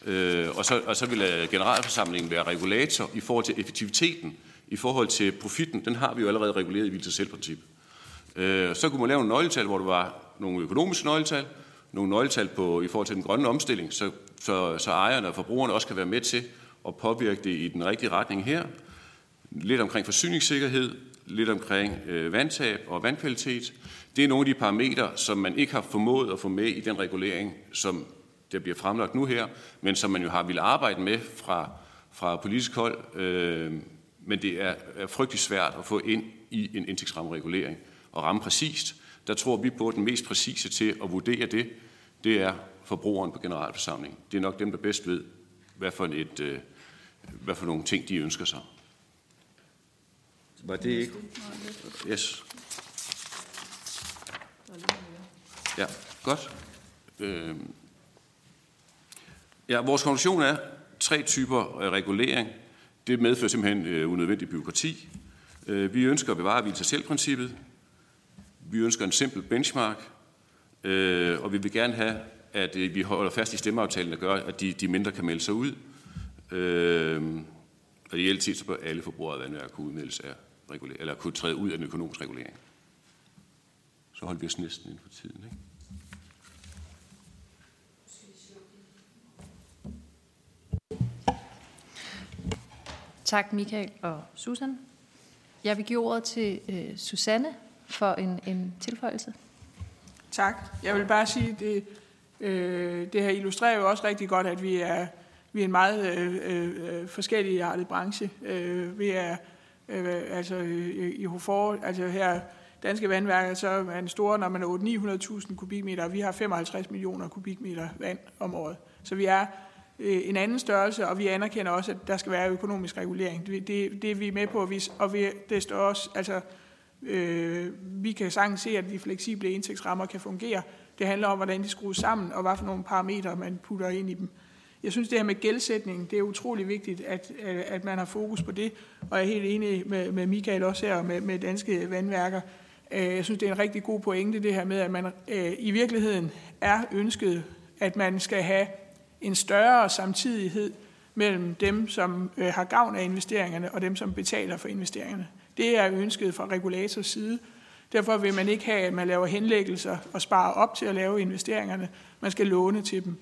Øh, og, så, og så vil øh, generalforsamlingen være regulator i forhold til effektiviteten, i forhold til profitten. Den har vi jo allerede reguleret i vildt selvprincip. Øh, så kunne man lave nogle nøgletal, hvor der var nogle økonomiske nøgletal, nogle nøgletal på, i forhold til den grønne omstilling, så, så, så ejerne og forbrugerne også kan være med til at påvirke det i den rigtige retning her. Lidt omkring forsyningssikkerhed, lidt omkring øh, vandtab og vandkvalitet. Det er nogle af de parametre, som man ikke har formået at få med i den regulering, som der bliver fremlagt nu her, men som man jo har ville arbejde med fra, fra politisk hold. Øh, men det er, er frygtelig svært at få ind i en indtægtsrammeregulering og ramme præcist. Der tror vi på, at den mest præcise til at vurdere det, det er forbrugeren på generalforsamling. Det er nok dem, der bedst ved, hvad for, et, øh, hvad for nogle ting, de ønsker sig. Var det ikke? Yes. Ja, godt. Øh, Ja, vores konklusion er tre typer regulering. Det medfører simpelthen øh, unødvendig byråkrati. Øh, vi ønsker at bevare hvile selv-princippet. Vi ønsker en simpel benchmark. Øh, og vi vil gerne have, at øh, vi holder fast i stemmeaftalen, der gør, at de, de mindre kan melde sig ud. Øh, og i tid så bør alle forbrugere af vandværk kunne udmeldes af regulering, eller kunne træde ud af den økonomiske regulering. Så holder vi os næsten inden for tiden. Ikke? Tak Michael og Susan. Jeg vil give ordet til øh, Susanne for en, en tilføjelse. Tak. Jeg vil bare sige, det, øh, det her illustrerer jo også rigtig godt, at vi er, vi er en meget øh, øh, øh forskellig artet branche. Øh, vi er øh, altså i, i Hofor, altså her danske vandværker, så er en store, når man er 800-900.000 kubikmeter, og vi har 55 millioner kubikmeter vand om året. Så vi er Øh, en anden størrelse, og vi anerkender også, at der skal være økonomisk regulering. Det, det, det er vi med på, og, vi, og vi, det står også, altså, øh, vi kan sagtens se, at de fleksible indtægtsrammer kan fungere. Det handler om, hvordan de skrues sammen, og hvad for nogle parametre, man putter ind i dem. Jeg synes, det her med gældsætning, det er utrolig vigtigt, at, øh, at man har fokus på det, og jeg er helt enig med, med Michael også her, med, med danske vandværker. Øh, jeg synes, det er en rigtig god pointe, det her med, at man øh, i virkeligheden er ønsket, at man skal have en større samtidighed mellem dem, som øh, har gavn af investeringerne, og dem, som betaler for investeringerne. Det er ønsket fra regulators side. Derfor vil man ikke have, at man laver henlæggelser og sparer op til at lave investeringerne. Man skal låne til dem.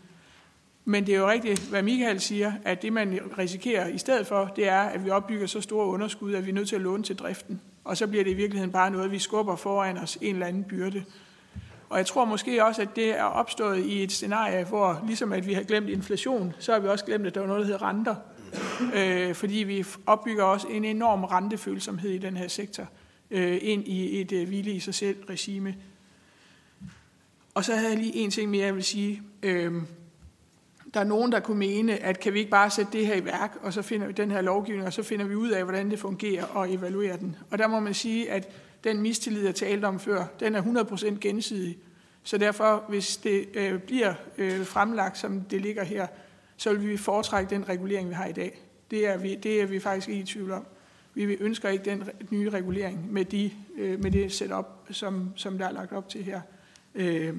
Men det er jo rigtigt, hvad Michael siger, at det man risikerer i stedet for, det er, at vi opbygger så store underskud, at vi er nødt til at låne til driften. Og så bliver det i virkeligheden bare noget, vi skubber foran os en eller anden byrde. Og jeg tror måske også, at det er opstået i et scenarie, hvor ligesom at vi har glemt inflation, så har vi også glemt, at der var noget, der hedder renter. Øh, fordi vi opbygger også en enorm rentefølsomhed i den her sektor øh, ind i et øh, hvile i sig selv regime. Og så havde jeg lige en ting mere, jeg vil sige. Øh, der er nogen, der kunne mene, at kan vi ikke bare sætte det her i værk, og så finder vi den her lovgivning, og så finder vi ud af, hvordan det fungerer, og evaluerer den. Og der må man sige, at den mistillid, jeg talte om før, den er 100% gensidig. Så derfor, hvis det øh, bliver øh, fremlagt, som det ligger her, så vil vi foretrække den regulering, vi har i dag. Det er vi, det er vi faktisk ikke i tvivl om. Vi ønsker ikke den nye regulering med, de, øh, med det setup, som, som der er lagt op til her. Øh,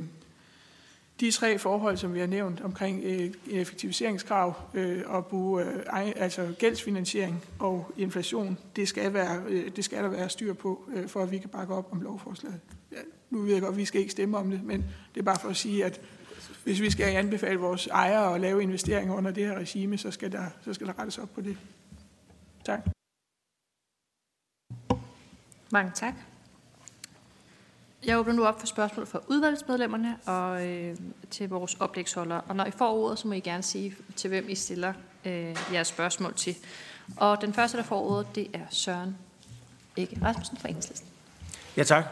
de tre forhold, som vi har nævnt omkring øh, effektiviseringskrav øh, og bruge, øh, altså gældsfinansiering og inflation, det skal, være, øh, det skal der være styr på, øh, for at vi kan bakke op om lovforslaget. Ja, nu ved jeg godt, at vi skal ikke stemme om det, men det er bare for at sige, at hvis vi skal anbefale vores ejere at lave investeringer under det her regime, så skal der, så skal der rettes op på det. Tak. Mange tak. Jeg åbner nu op for spørgsmål fra udvalgsmedlemmerne og øh, til vores oplægsholdere. Og når I får ordet, så må I gerne sige, til hvem I stiller øh, jeres spørgsmål til. Og den første, der får ordet, det er Søren Ikke Rasmussen fra Enhedslisten. Ja, tak.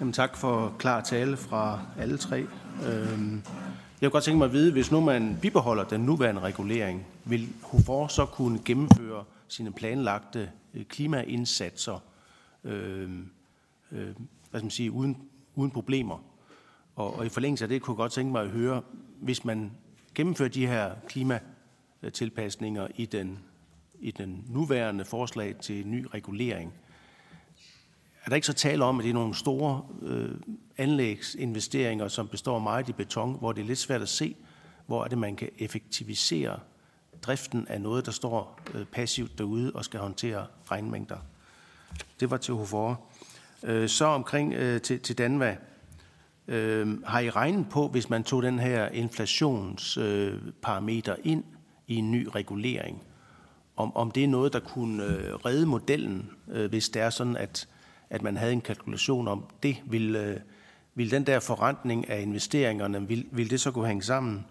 Jamen, tak for klar tale fra alle tre. Øhm, jeg kunne godt tænke mig at vide, hvis nu man bibeholder den nuværende regulering, vil HOFOR så kunne gennemføre sine planlagte øh, klimaindsatser øhm, øh, hvad skal man sige, uden, uden problemer. Og, og i forlængelse af det kunne jeg godt tænke mig at høre, hvis man gennemfører de her klimatilpasninger i den, i den nuværende forslag til ny regulering, er der ikke så tale om, at det er nogle store øh, anlægsinvesteringer, som består meget i beton, hvor det er lidt svært at se, hvor er det, man kan effektivisere driften af noget, der står øh, passivt derude og skal håndtere regnmængder. Det var til Hovore. Øh, så omkring øh, til, til Danva. Øh, har I regnet på, hvis man tog den her inflationsparameter øh, ind i en ny regulering, om, om det er noget, der kunne øh, redde modellen, øh, hvis det er sådan, at, at man havde en kalkulation om det, vil, vil den der forrentning af investeringerne, vil, vil det så kunne hænge sammen?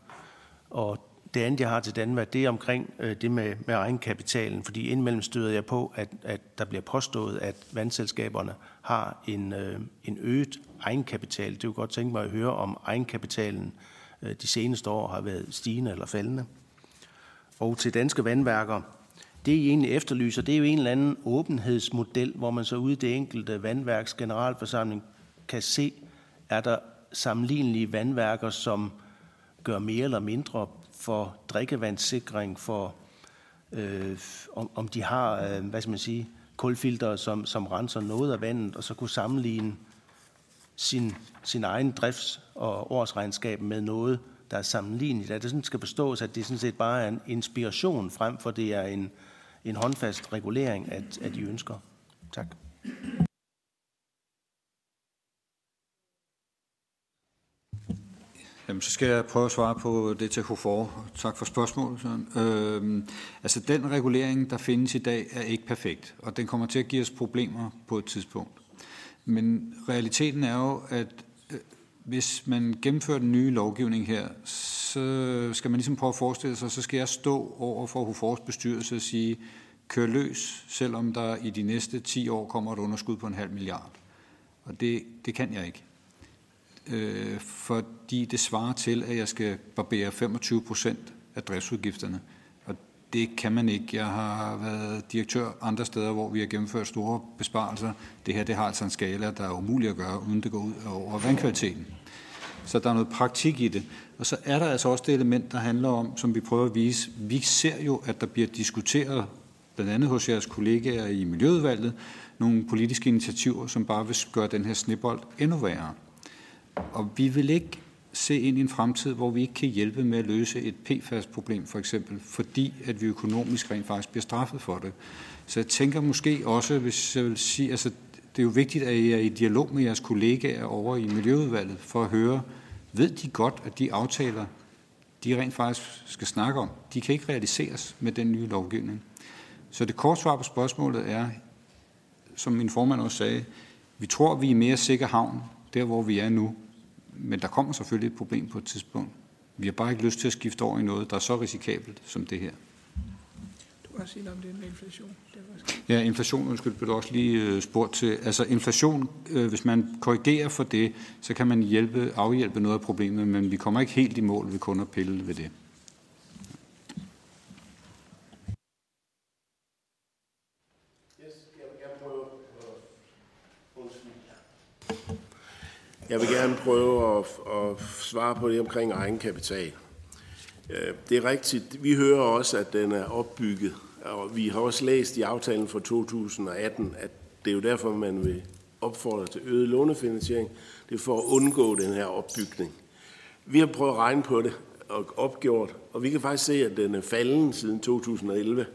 Og det andet, jeg har til Danmark, det er omkring øh, det med, med egenkapitalen, fordi indimellem støder jeg på, at, at der bliver påstået, at vandselskaberne har en, øh, en øget egenkapital. Det vil godt tænke mig at høre, om egenkapitalen øh, de seneste år har været stigende eller faldende. Og til danske vandværker, det I egentlig efterlyser, det er jo en eller anden åbenhedsmodel, hvor man så ude i det enkelte vandværks generalforsamling kan se, er der sammenlignelige vandværker, som gør mere eller mindre for drikkevandssikring, for øh, om, om de har, øh, hvad skal man sige, kulfilter, som, som renser noget af vandet, og så kunne sammenligne sin, sin egen drifts- og årsregnskab med noget, der er sammenligneligt. At det sådan skal forstås, at det sådan set bare er en inspiration frem for det er en, en håndfast regulering at, at de ønsker. Tak. Jamen, så skal jeg prøve at svare på det til HOFOR. Tak for spørgsmålet. Øhm, altså, den regulering, der findes i dag, er ikke perfekt, og den kommer til at give os problemer på et tidspunkt. Men realiteten er jo, at øh, hvis man gennemfører den nye lovgivning her, så skal man ligesom prøve at forestille sig, så skal jeg stå over for Hufors bestyrelse og sige, kør løs, selvom der i de næste 10 år kommer et underskud på en halv milliard. Og det, det kan jeg ikke. Øh, fordi det svarer til, at jeg skal barbere 25 procent af driftsudgifterne. Og det kan man ikke. Jeg har været direktør andre steder, hvor vi har gennemført store besparelser. Det her det har altså en skala, der er umulig at gøre, uden det går ud over vandkvaliteten. Så der er noget praktik i det. Og så er der altså også det element, der handler om, som vi prøver at vise. Vi ser jo, at der bliver diskuteret, blandt andet hos jeres kollegaer i Miljøudvalget, nogle politiske initiativer, som bare vil gøre den her snibbold endnu værre. Og vi vil ikke se ind i en fremtid, hvor vi ikke kan hjælpe med at løse et PFAS-problem for eksempel, fordi at vi økonomisk rent faktisk bliver straffet for det. Så jeg tænker måske også, hvis jeg vil sige, altså det er jo vigtigt, at I er i dialog med jeres kollegaer over i Miljøudvalget, for at høre, ved de godt, at de aftaler, de rent faktisk skal snakke om, de kan ikke realiseres med den nye lovgivning. Så det korte svar på spørgsmålet er, som min formand også sagde, vi tror, vi er mere sikker havn, der hvor vi er nu. Men der kommer selvfølgelig et problem på et tidspunkt. Vi har bare ikke lyst til at skifte over i noget, der er så risikabelt som det her. Du også sige om det med inflation. Det Ja, inflation, undskyld, blev du også lige øh, spurgt til. Altså inflation, øh, hvis man korrigerer for det, så kan man hjælpe, afhjælpe noget af problemet, men vi kommer ikke helt i mål ved kun at pille ved det. Jeg vil gerne prøve at, at svare på det omkring egenkapital. Øh, det er rigtigt. Vi hører også, at den er opbygget og vi har også læst i aftalen fra 2018, at det er jo derfor, man vil opfordre til øget lånefinansiering. Det er for at undgå den her opbygning. Vi har prøvet at regne på det og opgjort, og vi kan faktisk se, at den er falden siden 2011.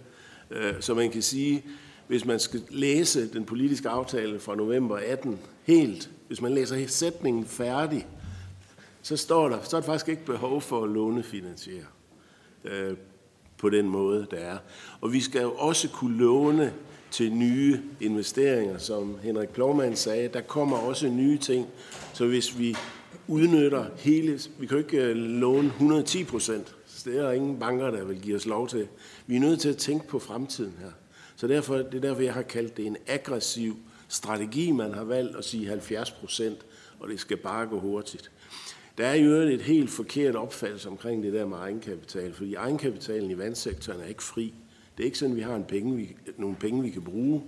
Øh, så man kan sige, hvis man skal læse den politiske aftale fra november 18 helt, hvis man læser sætningen færdig, så står der, så er der faktisk ikke behov for at lånefinansiere øh, på den måde, der er. Og vi skal jo også kunne låne til nye investeringer, som Henrik Plovmann sagde. Der kommer også nye ting. Så hvis vi udnytter hele... Vi kan jo ikke øh, låne 110 procent. Det er der ingen banker, der vil give os lov til. Vi er nødt til at tænke på fremtiden her. Så derfor, det er derfor, jeg har kaldt det en aggressiv strategi, man har valgt at sige 70 procent, og det skal bare gå hurtigt. Der er jo et helt forkert opfattelse omkring det der med egenkapital, fordi egenkapitalen i vandsektoren er ikke fri. Det er ikke sådan, at vi har en penge, vi, nogle penge, vi kan bruge.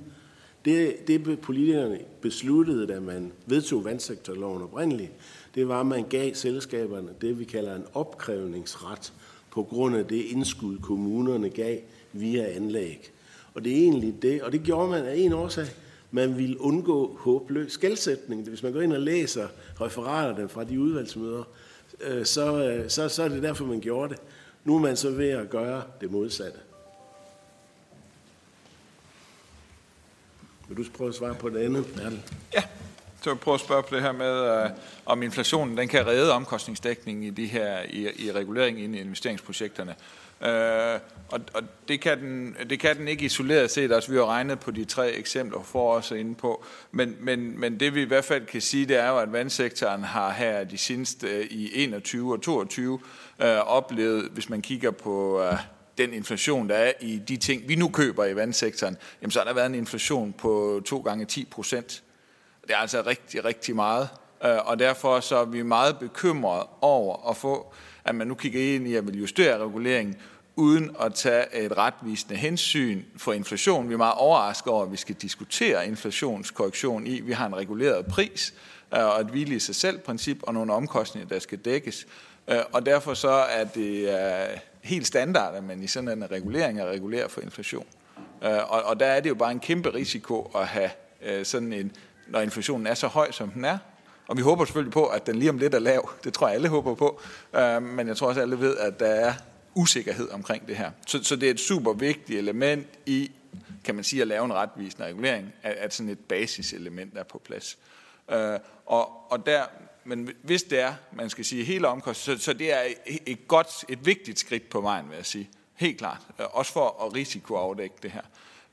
Det, det politikerne besluttede, da man vedtog vandsektorloven oprindeligt, det var, at man gav selskaberne det, vi kalder en opkrævningsret på grund af det indskud, kommunerne gav via anlæg. Og det er egentlig det, og det gjorde man af en årsag. Man ville undgå håbløs skældsætning. Hvis man går ind og læser referaterne fra de udvalgsmøder, øh, så, øh, så, så er det derfor, man gjorde det. Nu er man så ved at gøre det modsatte. Vil du prøve at svare på det andet, Bertel? Ja, så jeg prøve at spørge på det her med, uh, om inflationen den kan redde omkostningsdækningen i de her i, i regulering ind i investeringsprojekterne. Øh, og, og det, kan den, det kan den ikke isoleret set, altså vi har regnet på de tre eksempler for os inde på, men, men, men det vi i hvert fald kan sige, det er jo, at vandsektoren har her de seneste øh, i 21 og 22 øh, oplevet, hvis man kigger på Øh, den inflation, der er i de ting, vi nu køber i vandsektoren, jamen så har der været en inflation på 2 gange 10 procent. Det er altså rigtig, rigtig meget. Øh, og derfor så er vi meget bekymrede over at få, at man nu kigger ind i at vil justere reguleringen, uden at tage et retvisende hensyn for inflation. Vi er meget overrasket over, at vi skal diskutere inflationskorrektion i. Vi har en reguleret pris øh, og et hvile i sig selv princip og nogle omkostninger, der skal dækkes. Øh, og derfor så er det øh, helt standard, at man i sådan en regulering er reguleret for inflation. Og, og der er det jo bare en kæmpe risiko at have sådan en, når inflationen er så høj, som den er. Og vi håber selvfølgelig på, at den lige om lidt er lav. Det tror jeg alle håber på. Øhm, men jeg tror også, at alle ved, at der er usikkerhed omkring det her. Så, så det er et super vigtigt element i, kan man sige, at lave en retvisende regulering, at, at sådan et basiselement er på plads. Øh, og, og der, men hvis det er, man skal sige hele omkostninger, så, så det er et godt, et vigtigt skridt på vejen, vil jeg sige. Helt klart. Øh, også for at risikoafdække det her.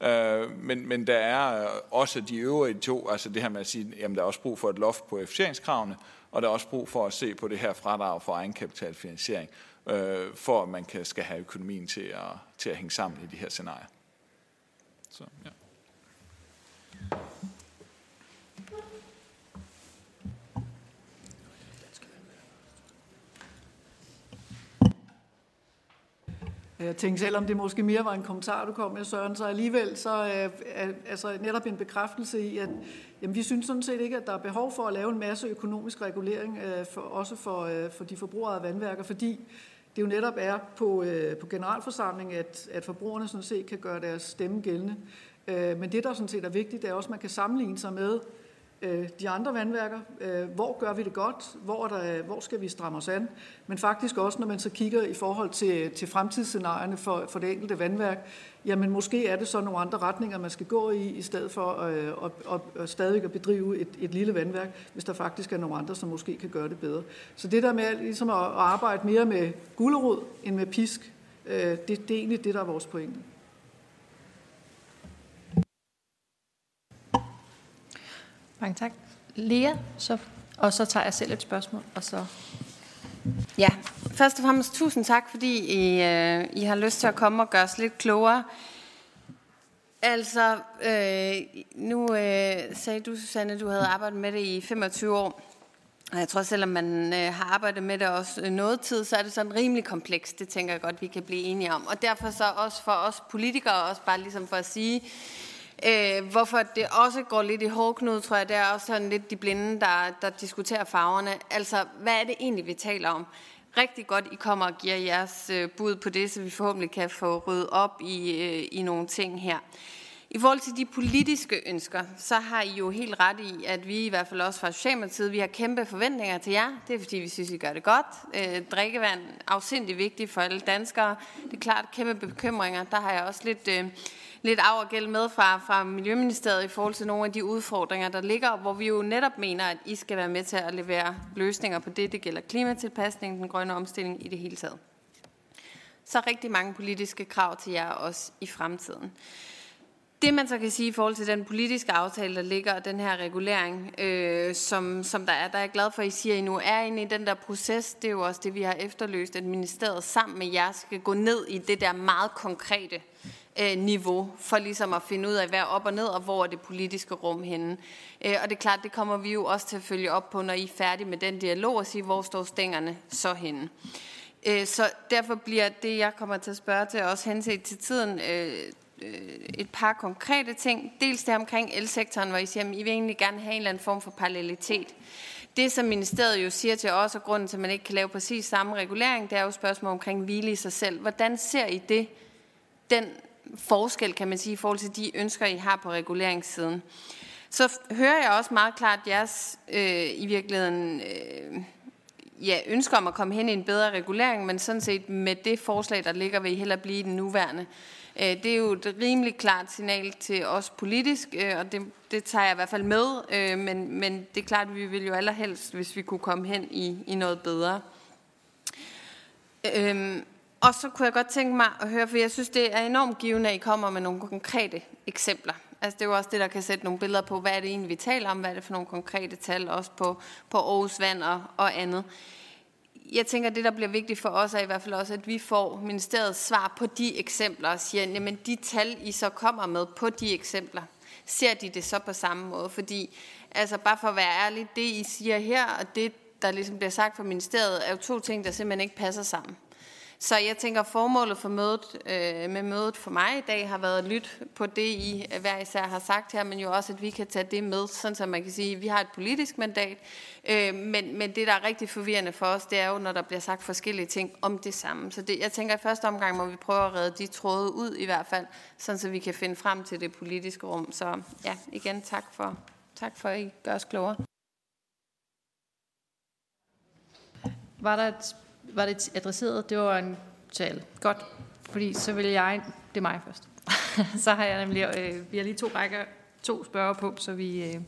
Øh, men, men der er øh, også de øvrige to, altså det her med at sige, jamen der er også brug for et loft på effektiviseringskravene, og der er også brug for at se på det her fradrag for egenkapitalfinansiering, øh, for at man kan, skal have økonomien til at, til at hænge sammen i de her scenarier. Så, ja. Øh, Jeg tænkte, selvom det måske mere var en kommentar, du kom med, Søren, så alligevel så øh, er altså netop en bekræftelse i, at jamen, vi synes sådan set ikke, at der er behov for at lave en masse økonomisk regulering, øh, for, også for, øh, for de forbrugere af vandværker, fordi det jo netop er på, øh, på generalforsamling, at, at forbrugerne sådan set kan gøre deres stemme gældende. Øh, men det, der sådan set er vigtigt, det er også, at man kan sammenligne sig med øh, de andre vandværker. Øh, hvor gør vi det godt? Hvor, er der, hvor skal vi stramme os an? Men faktisk også, når man så kigger i forhold til, til fremtidsscenarierne for, for det enkelte vandværk, jamen måske er det så nogle andre retninger, man skal gå i, i stedet for øh, at, at, at stadig at bedrive et, et lille vandværk, hvis der faktisk er nogle andre, som måske kan gøre det bedre. Så det der med ligesom at, at arbejde mere med gulerod end med pisk, øh, det, det er egentlig det, der er vores pointe. Mange tak. Lea, så, og så tager jeg selv et spørgsmål, og så... Ja, først og fremmest tusind tak, fordi I, øh, I har lyst til at komme og gøre os lidt klogere. Altså, øh, nu øh, sagde du, Susanne, du havde arbejdet med det i 25 år. Og jeg tror, selvom man øh, har arbejdet med det også øh, noget tid, så er det sådan rimelig komplekst. Det tænker jeg godt, vi kan blive enige om. Og derfor så også for os politikere, også bare ligesom for at sige, Øh, hvorfor det også går lidt i hårdknud, tror jeg, det er også sådan lidt de blinde, der, der diskuterer farverne. Altså, hvad er det egentlig, vi taler om? Rigtig godt, I kommer og giver jeres øh, bud på det, så vi forhåbentlig kan få ryddet op i, øh, i nogle ting her. I forhold til de politiske ønsker, så har I jo helt ret i, at vi i hvert fald også fra Socialdemokratiet, vi har kæmpe forventninger til jer. Det er fordi, vi synes, I gør det godt. Øh, drikkevand er afsindig vigtigt for alle danskere. Det er klart kæmpe bekymringer. Der har jeg også lidt... Øh, lidt af og gæld med fra, fra Miljøministeriet i forhold til nogle af de udfordringer, der ligger, hvor vi jo netop mener, at I skal være med til at levere løsninger på det. Det gælder klimatilpasning, den grønne omstilling i det hele taget. Så rigtig mange politiske krav til jer også i fremtiden. Det man så kan sige i forhold til den politiske aftale, der ligger, og den her regulering, øh, som, som der er, der er jeg glad for, at I siger, at I nu er inde i den der proces. Det er jo også det, vi har efterløst, at ministeriet sammen med jer skal gå ned i det der meget konkrete øh, niveau, for ligesom at finde ud af, hvad er op og ned, og hvor er det politiske rum henne. Øh, og det er klart, det kommer vi jo også til at følge op på, når I er færdige med den dialog, og sige, hvor står stængerne så henne. Øh, så derfor bliver det, jeg kommer til at spørge til, også henset til tiden, øh, øh et par konkrete ting. Dels det omkring elsektoren, hvor I siger, at I vil egentlig gerne have en eller anden form for parallelitet. Det, som ministeriet jo siger til os, og grunden til, at man ikke kan lave præcis samme regulering, det er jo spørgsmål omkring hvile i sig selv. Hvordan ser I det, den forskel, kan man sige, i forhold til de ønsker, I har på reguleringssiden. Så hører jeg også meget klart jeres øh, i virkeligheden øh, ja, ønsker om at komme hen i en bedre regulering, men sådan set med det forslag, der ligger, vil I heller blive den nuværende. Øh, det er jo et rimelig klart signal til os politisk, øh, og det, det tager jeg i hvert fald med, øh, men, men det er klart, at vi vil jo allerhelst, hvis vi kunne komme hen i, i noget bedre. Øh, og så kunne jeg godt tænke mig at høre, for jeg synes, det er enormt givende, at I kommer med nogle konkrete eksempler. Altså det er jo også det, der kan sætte nogle billeder på, hvad er det egentlig, vi taler om, hvad er det for nogle konkrete tal, også på, på Aarhus Vand og, og andet. Jeg tænker, at det, der bliver vigtigt for os, er i hvert fald også, at vi får ministeriets svar på de eksempler og siger, jamen de tal, I så kommer med på de eksempler, ser de det så på samme måde? Fordi, altså bare for at være ærlig, det I siger her, og det, der ligesom bliver sagt fra ministeriet, er jo to ting, der simpelthen ikke passer sammen. Så jeg tænker, at formålet for mødet, øh, med mødet for mig i dag har været at lytte på det, I hver især har sagt her, men jo også, at vi kan tage det med, sådan så man kan sige, at vi har et politisk mandat. Øh, men, men det, der er rigtig forvirrende for os, det er jo, når der bliver sagt forskellige ting om det samme. Så det, jeg tænker, at i første omgang må vi prøve at redde de tråde ud i hvert fald, sådan så vi kan finde frem til det politiske rum. Så ja, igen tak for, tak for at I gør os klogere. Var der et var det adresseret? Det var en tale. Godt, fordi så vil jeg... Det er mig først. så har jeg nemlig... Øh, vi har lige to rækker, to spørger på, så vi øh,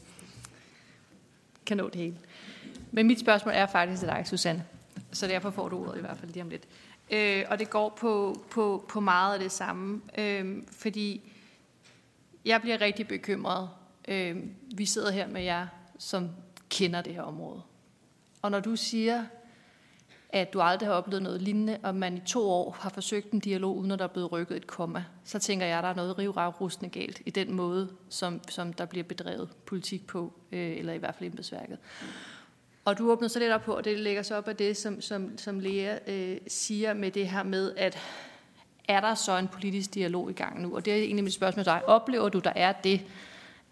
kan nå det hele. Men mit spørgsmål er faktisk til dig, Susanne. Så derfor får du ordet i hvert fald lige om lidt. Øh, og det går på, på, på meget af det samme. Øh, fordi jeg bliver rigtig bekymret. Øh, vi sidder her med jer, som kender det her område. Og når du siger, at du aldrig har oplevet noget lignende, og man i to år har forsøgt en dialog, uden at der er blevet rykket et komma, så tænker jeg, at der er noget rivragrustende galt i den måde, som, som der bliver bedrevet politik på, øh, eller i hvert fald embedsværket. Og du åbner så lidt op på, og det lægger sig op af det, som, som, som Lea øh, siger med det her med, at er der så en politisk dialog i gang nu? Og det er egentlig mit spørgsmål til dig. Oplever du, der er det?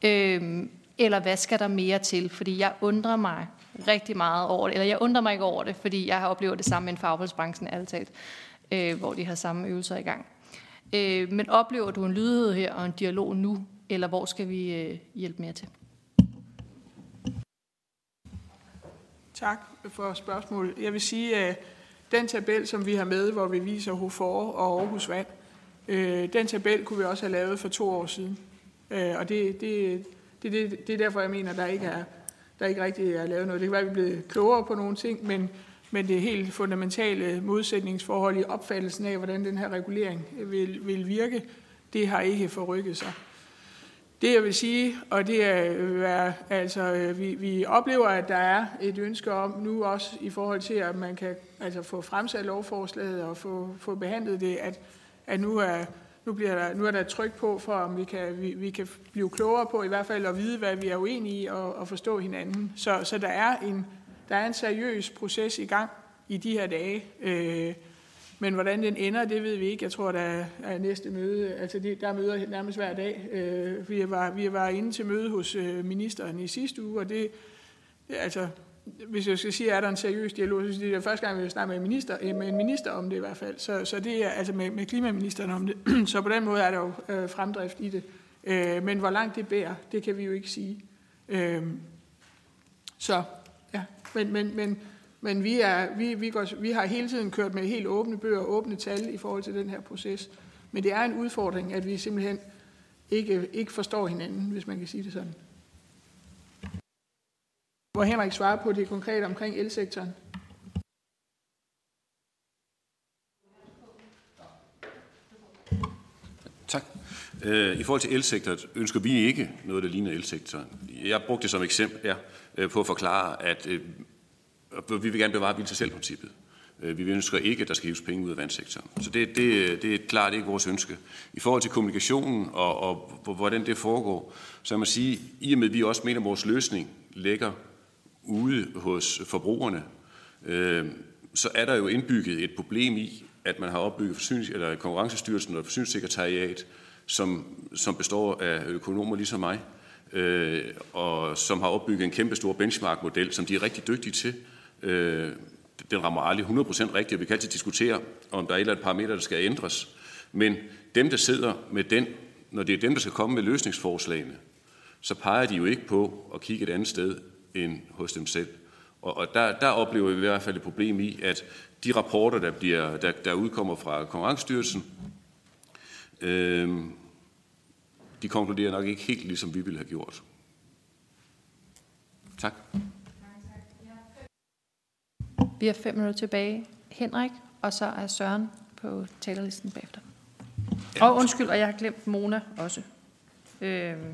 Øh, eller hvad skal der mere til? Fordi jeg undrer mig rigtig meget over det. Eller jeg undrer mig ikke over det, fordi jeg har oplevet det samme i en fagholdsbranchen, alt talt, øh, hvor de har samme øvelser i gang. Øh, men oplever du en lydhed her og en dialog nu, eller hvor skal vi øh, hjælpe mere til? Tak for spørgsmålet. Jeg vil sige, at den tabel, som vi har med, hvor vi viser HOFOR og Aarhus Vand, øh, den tabel kunne vi også have lavet for to år siden. Øh, og det, det, det, det, det er derfor, jeg mener, at der ikke er, der ikke rigtig er lavet noget. Det kan være, at vi er blevet klogere på nogle ting, men, men det helt fundamentale modsætningsforhold i opfattelsen af, hvordan den her regulering vil, vil virke, det har ikke forrykket sig. Det jeg vil sige, og det er, øh, altså, øh, vi, vi oplever, at der er et ønske om nu også i forhold til, at man kan altså, få fremsat lovforslaget og få, få behandlet det, at, at nu, er, nu, bliver der, nu er der et tryk på, for om vi kan, vi, vi kan blive klogere på i hvert fald at vide, hvad vi er uenige i og, og forstå hinanden. Så, så der, er en, der er en seriøs proces i gang i de her dage. Øh, men hvordan den ender, det ved vi ikke. Jeg tror, der er næste møde. Altså, der er møder nærmest hver dag. Øh, vi, var, vi var inde til møde hos øh, ministeren i sidste uge, og det, altså, hvis jeg skal sige, er der en seriøs dialog, så det er det første gang, vi snakker med en minister, eh, med en minister om det i hvert fald. Så, så det er altså med, med klimaministeren om det. Så på den måde er der jo øh, fremdrift i det. Øh, men hvor langt det bærer, det kan vi jo ikke sige. Øh, så ja, men, men, men men vi, er, vi, vi, går, vi har hele tiden kørt med helt åbne bøger og åbne tal i forhold til den her proces. Men det er en udfordring, at vi simpelthen ikke, ikke forstår hinanden, hvis man kan sige det sådan. Hvor Henrik svarer på det konkrete omkring elsektoren. Tak. Øh, I forhold til elsektoren ønsker vi ikke noget, der ligner elsektoren. Jeg brugte det som eksempel ja, øh, på at forklare, øh, at vi vil gerne bevare hvil til selv-princippet. Vi ønsker ikke, at der skal hives penge ud af vandsektoren. Så det, det, det er klart ikke vores ønske. I forhold til kommunikationen og, og hvordan det foregår, så må man sige, i og med at vi også mener, at vores løsning ligger ude hos forbrugerne, øh, så er der jo indbygget et problem i, at man har opbygget forsynings- eller konkurrencestyrelsen og forsyningssekretariat, som, som består af økonomer ligesom mig, øh, og som har opbygget en kæmpe stor benchmark-model, som de er rigtig dygtige til, Øh, den rammer aldrig 100% rigtigt, og vi kan altid diskutere, om der er et eller andet parameter, der skal ændres. Men dem, der sidder med den, når det er dem, der skal komme med løsningsforslagene, så peger de jo ikke på at kigge et andet sted end hos dem selv. Og, og der, der oplever vi i hvert fald et problem i, at de rapporter, der, bliver, der, der udkommer fra Konkurrencestyrelsen, øh, de konkluderer nok ikke helt ligesom vi ville have gjort. Tak. Vi har fem minutter tilbage. Henrik, og så er Søren på talerlisten bagefter. Ja. Og undskyld, og jeg har glemt Mona også. Øhm,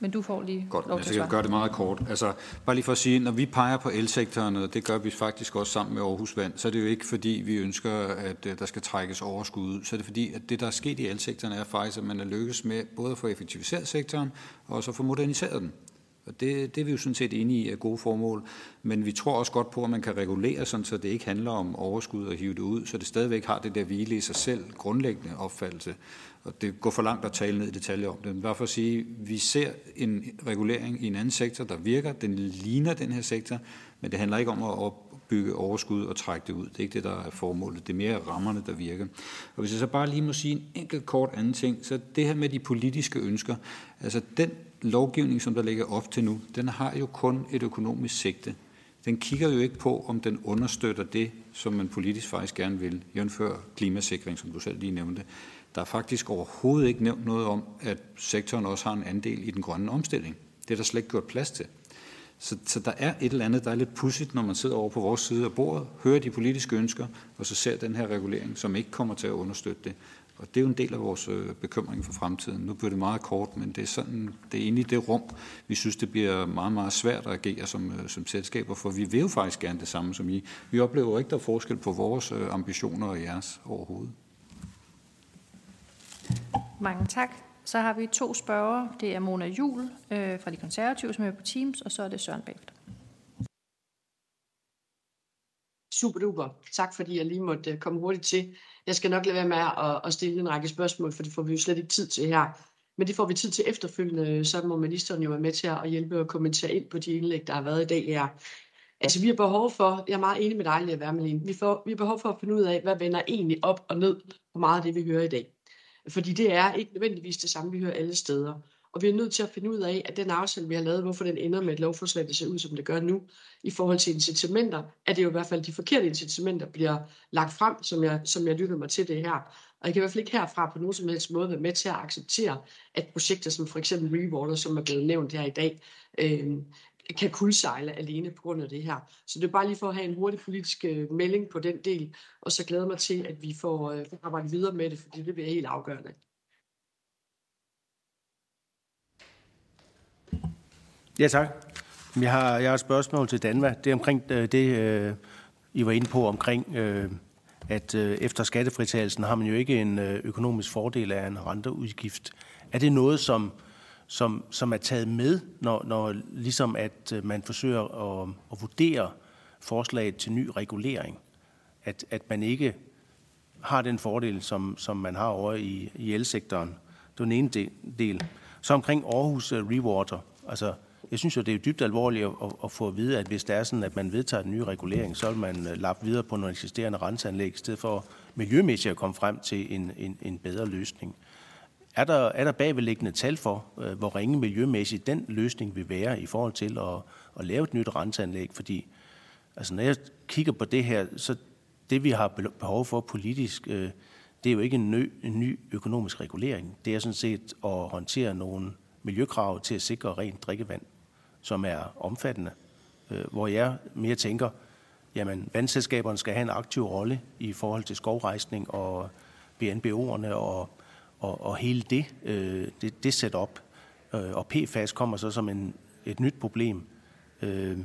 men du får lige Godt, lov til. Jeg gøre det meget kort. Altså, bare lige for at sige, når vi peger på elsektoren, og det gør vi faktisk også sammen med Aarhus Vand, så er det jo ikke fordi, vi ønsker, at øh, der skal trækkes overskud ud. Så er det fordi, at det, der er sket i elsektoren, er faktisk, at man er lykkes med både at få effektiviseret sektoren, og at få moderniseret den. Og det, det er vi jo sådan set enige i af gode formål. Men vi tror også godt på, at man kan regulere sådan, så det ikke handler om overskud og hive det ud, så det stadigvæk har det der hvile i sig selv grundlæggende opfattelse. Og det går for langt at tale ned i detaljer om det. Men bare for at sige, vi ser en regulering i en anden sektor, der virker. Den ligner den her sektor, men det handler ikke om at opbygge overskud og trække det ud. Det er ikke det, der er formålet. Det er mere rammerne, der virker. Og hvis jeg så bare lige må sige en enkelt kort anden ting, så det her med de politiske ønsker, altså den lovgivning, som der ligger op til nu, den har jo kun et økonomisk sigte. Den kigger jo ikke på, om den understøtter det, som man politisk faktisk gerne vil, jævnfør klimasikring, som du selv lige nævnte. Der er faktisk overhovedet ikke nævnt noget om, at sektoren også har en andel i den grønne omstilling. Det er der slet ikke gjort plads til. Så, så der er et eller andet, der er lidt pudsigt, når man sidder over på vores side af bordet, hører de politiske ønsker, og så ser den her regulering, som ikke kommer til at understøtte det. Og det er jo en del af vores øh, bekymring for fremtiden. Nu bliver det meget kort, men det er, sådan, det er inde i det rum, vi synes, det bliver meget, meget svært at agere som, øh, som selskaber, for vi vil jo faktisk gerne det samme som I. Vi oplever ikke, der er forskel på vores øh, ambitioner og jeres overhovedet. Mange tak. Så har vi to spørgere. Det er Mona Jul øh, fra De Konservative, som er på Teams, og så er det Søren bagefter. Super duper. Tak fordi jeg lige måtte øh, komme hurtigt til. Jeg skal nok lade være med at, at stille en række spørgsmål, for det får vi jo slet ikke tid til her. Men det får vi tid til efterfølgende, så må ministeren jo være med til at hjælpe og kommentere ind på de indlæg, der har været i dag her. Altså vi har behov for, jeg er meget enig med dig, Lea Wermelin, vi, får, vi har behov for at finde ud af, hvad vender egentlig op og ned på meget af det, vi hører i dag. Fordi det er ikke nødvendigvis det samme, vi hører alle steder. Og vi er nødt til at finde ud af, at den aftale, vi har lavet, hvorfor den ender med et lovforslag, der ser ud, som det gør nu, i forhold til incitamenter, at det jo i hvert fald de forkerte incitamenter bliver lagt frem, som jeg, som jeg lytter mig til det her. Og jeg kan i hvert fald ikke herfra på nogen som helst måde være med til at acceptere, at projekter som for eksempel Rewater, som er blevet nævnt her i dag, øh, kan kuldsejle alene på grund af det her. Så det er bare lige for at have en hurtig politisk øh, melding på den del, og så glæder mig til, at vi får øh, arbejdet videre med det, fordi det bliver helt afgørende. Ja, tak. Jeg har, jeg har et spørgsmål til Danva. Det er omkring øh, det, øh, I var inde på omkring, øh, at øh, efter skattefritagelsen har man jo ikke en øh, økonomisk fordel af en renteudgift. Er det noget, som, som, som er taget med, når, når ligesom at øh, man forsøger at, at vurdere forslaget til ny regulering? At, at man ikke har den fordel, som, som man har over i, i elsektoren. Det var den ene del. Så omkring Aarhus øh, Rewater. Altså, jeg synes jo, det er dybt alvorligt at, at få at vide, at hvis det er sådan, at man vedtager den nye regulering, så vil man øh, lappe videre på nogle eksisterende renseanlæg, i stedet for miljømæssigt at komme frem til en, en, en bedre løsning. Er der, er der bagvedliggende tal for, øh, hvor ringe miljømæssigt den løsning vil være i forhold til at, at lave et nyt renseanlæg? Fordi altså, når jeg kigger på det her, så det vi har behov for politisk, øh, det er jo ikke en ny, en ny økonomisk regulering. Det er sådan set at håndtere nogle miljøkrav til at sikre rent drikkevand som er omfattende, øh, hvor jeg mere tænker, jamen vandselskaberne skal have en aktiv rolle i forhold til skovrejsning og BNBO'erne og, og, og hele det, øh, det, det setup. Øh, og PFAS kommer så som en, et nyt problem. Øh,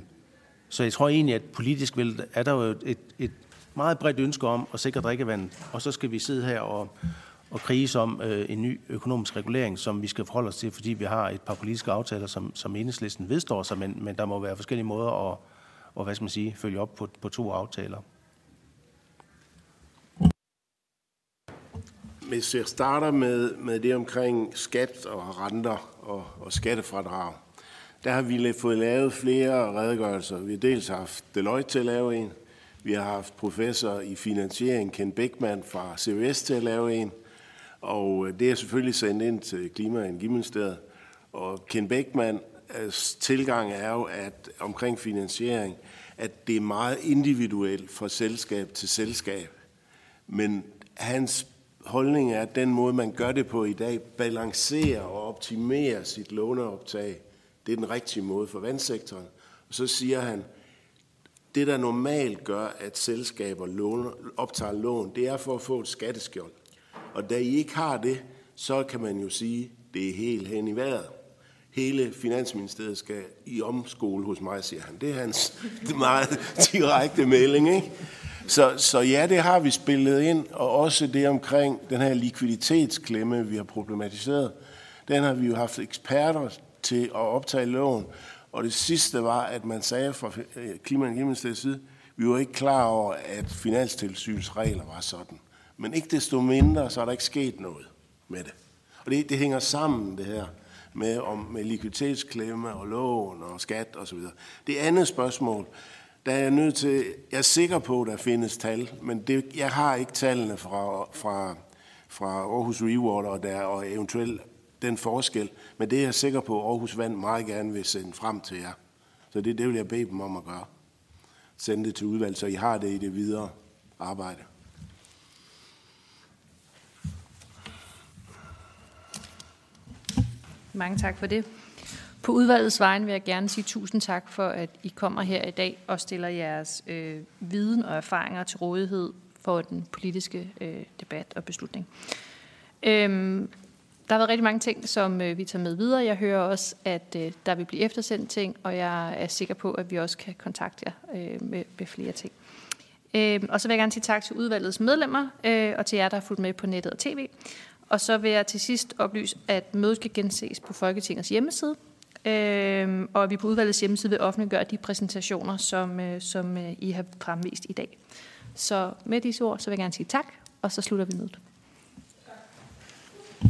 så jeg tror egentlig, at politisk vil, er der jo et, et meget bredt ønske om at sikre drikkevand, og så skal vi sidde her og, og kriges om øh, en ny økonomisk regulering, som vi skal forholde os til, fordi vi har et par politiske aftaler, som, som enhedslisten vedstår sig, men, men der må være forskellige måder at, og, hvad skal man sige, følge op på, på to aftaler. Hvis jeg starter med, med det omkring skat og renter og, og skattefradrag, der har vi fået lavet flere redegørelser. Vi har dels haft Deloitte til at lave en, vi har haft professor i finansiering Ken Beckmann fra CVS til at lave en, og øh, det er selvfølgelig sendt ind til Klima- og Energiministeriet. Og Ken Beckmanns øh, tilgang er jo, at omkring finansiering, at det er meget individuelt fra selskab til selskab. Men hans holdning er, at den måde, man gør det på i dag, balancerer og optimerer sit låneoptag. Det er den rigtige måde for vandsektoren. Og så siger han, det der normalt gør, at selskaber låner, optager lån, det er for at få et skatteskjold. Og da I ikke har det, så kan man jo sige, det er helt hen i vejret. Hele Finansministeriet skal i omskole hos mig, siger han. Det er hans meget direkte melding, ikke? Så, så ja, det har vi spillet ind, og også det omkring den her likviditetsklemme, vi har problematiseret. Den har vi jo haft eksperter til at optage lån. Og det sidste var, at man sagde fra øh, Klima- og Energiministeriets side, vi var ikke klar over, at finanstilsyns regler var sådan. Men ikke desto mindre, så er der ikke sket noget med det. Og det, det hænger sammen, det her, med, om, med likviditetsklemme og lån og skat osv. Det andet spørgsmål, der er jeg nødt til, jeg er sikker på, at der findes tal, men det, jeg har ikke tallene fra, fra, fra Aarhus Rewater og, der, og eventuelt den forskel, men det er jeg sikker på, at Aarhus Vand meget gerne vil sende frem til jer. Så det, det vil jeg bede dem om at gøre. Sende det til udvalg, så I har det i det videre arbejde. Mange tak for det. På udvalgets vegne vil jeg gerne sige tusind tak for, at I kommer her i dag og stiller jeres øh, viden og erfaringer til rådighed for den politiske øh, debat og beslutning. Øhm, der har været rigtig mange ting, som øh, vi tager med videre. Jeg hører også, at øh, der vil blive eftersendt ting, og jeg er sikker på, at vi også kan kontakte jer øh, med, med flere ting. Øh, og så vil jeg gerne sige tak til udvalgets medlemmer, øh, og til jer, der har fulgt med på nettet og tv. Og så vil jeg til sidst oplyse, at mødet skal genses på Folketingets hjemmeside, øh, og vi på udvalgets hjemmeside vil offentliggøre de præsentationer, som, øh, som øh, I har fremvist i dag. Så med disse ord, så vil jeg gerne sige tak, og så slutter vi mødet.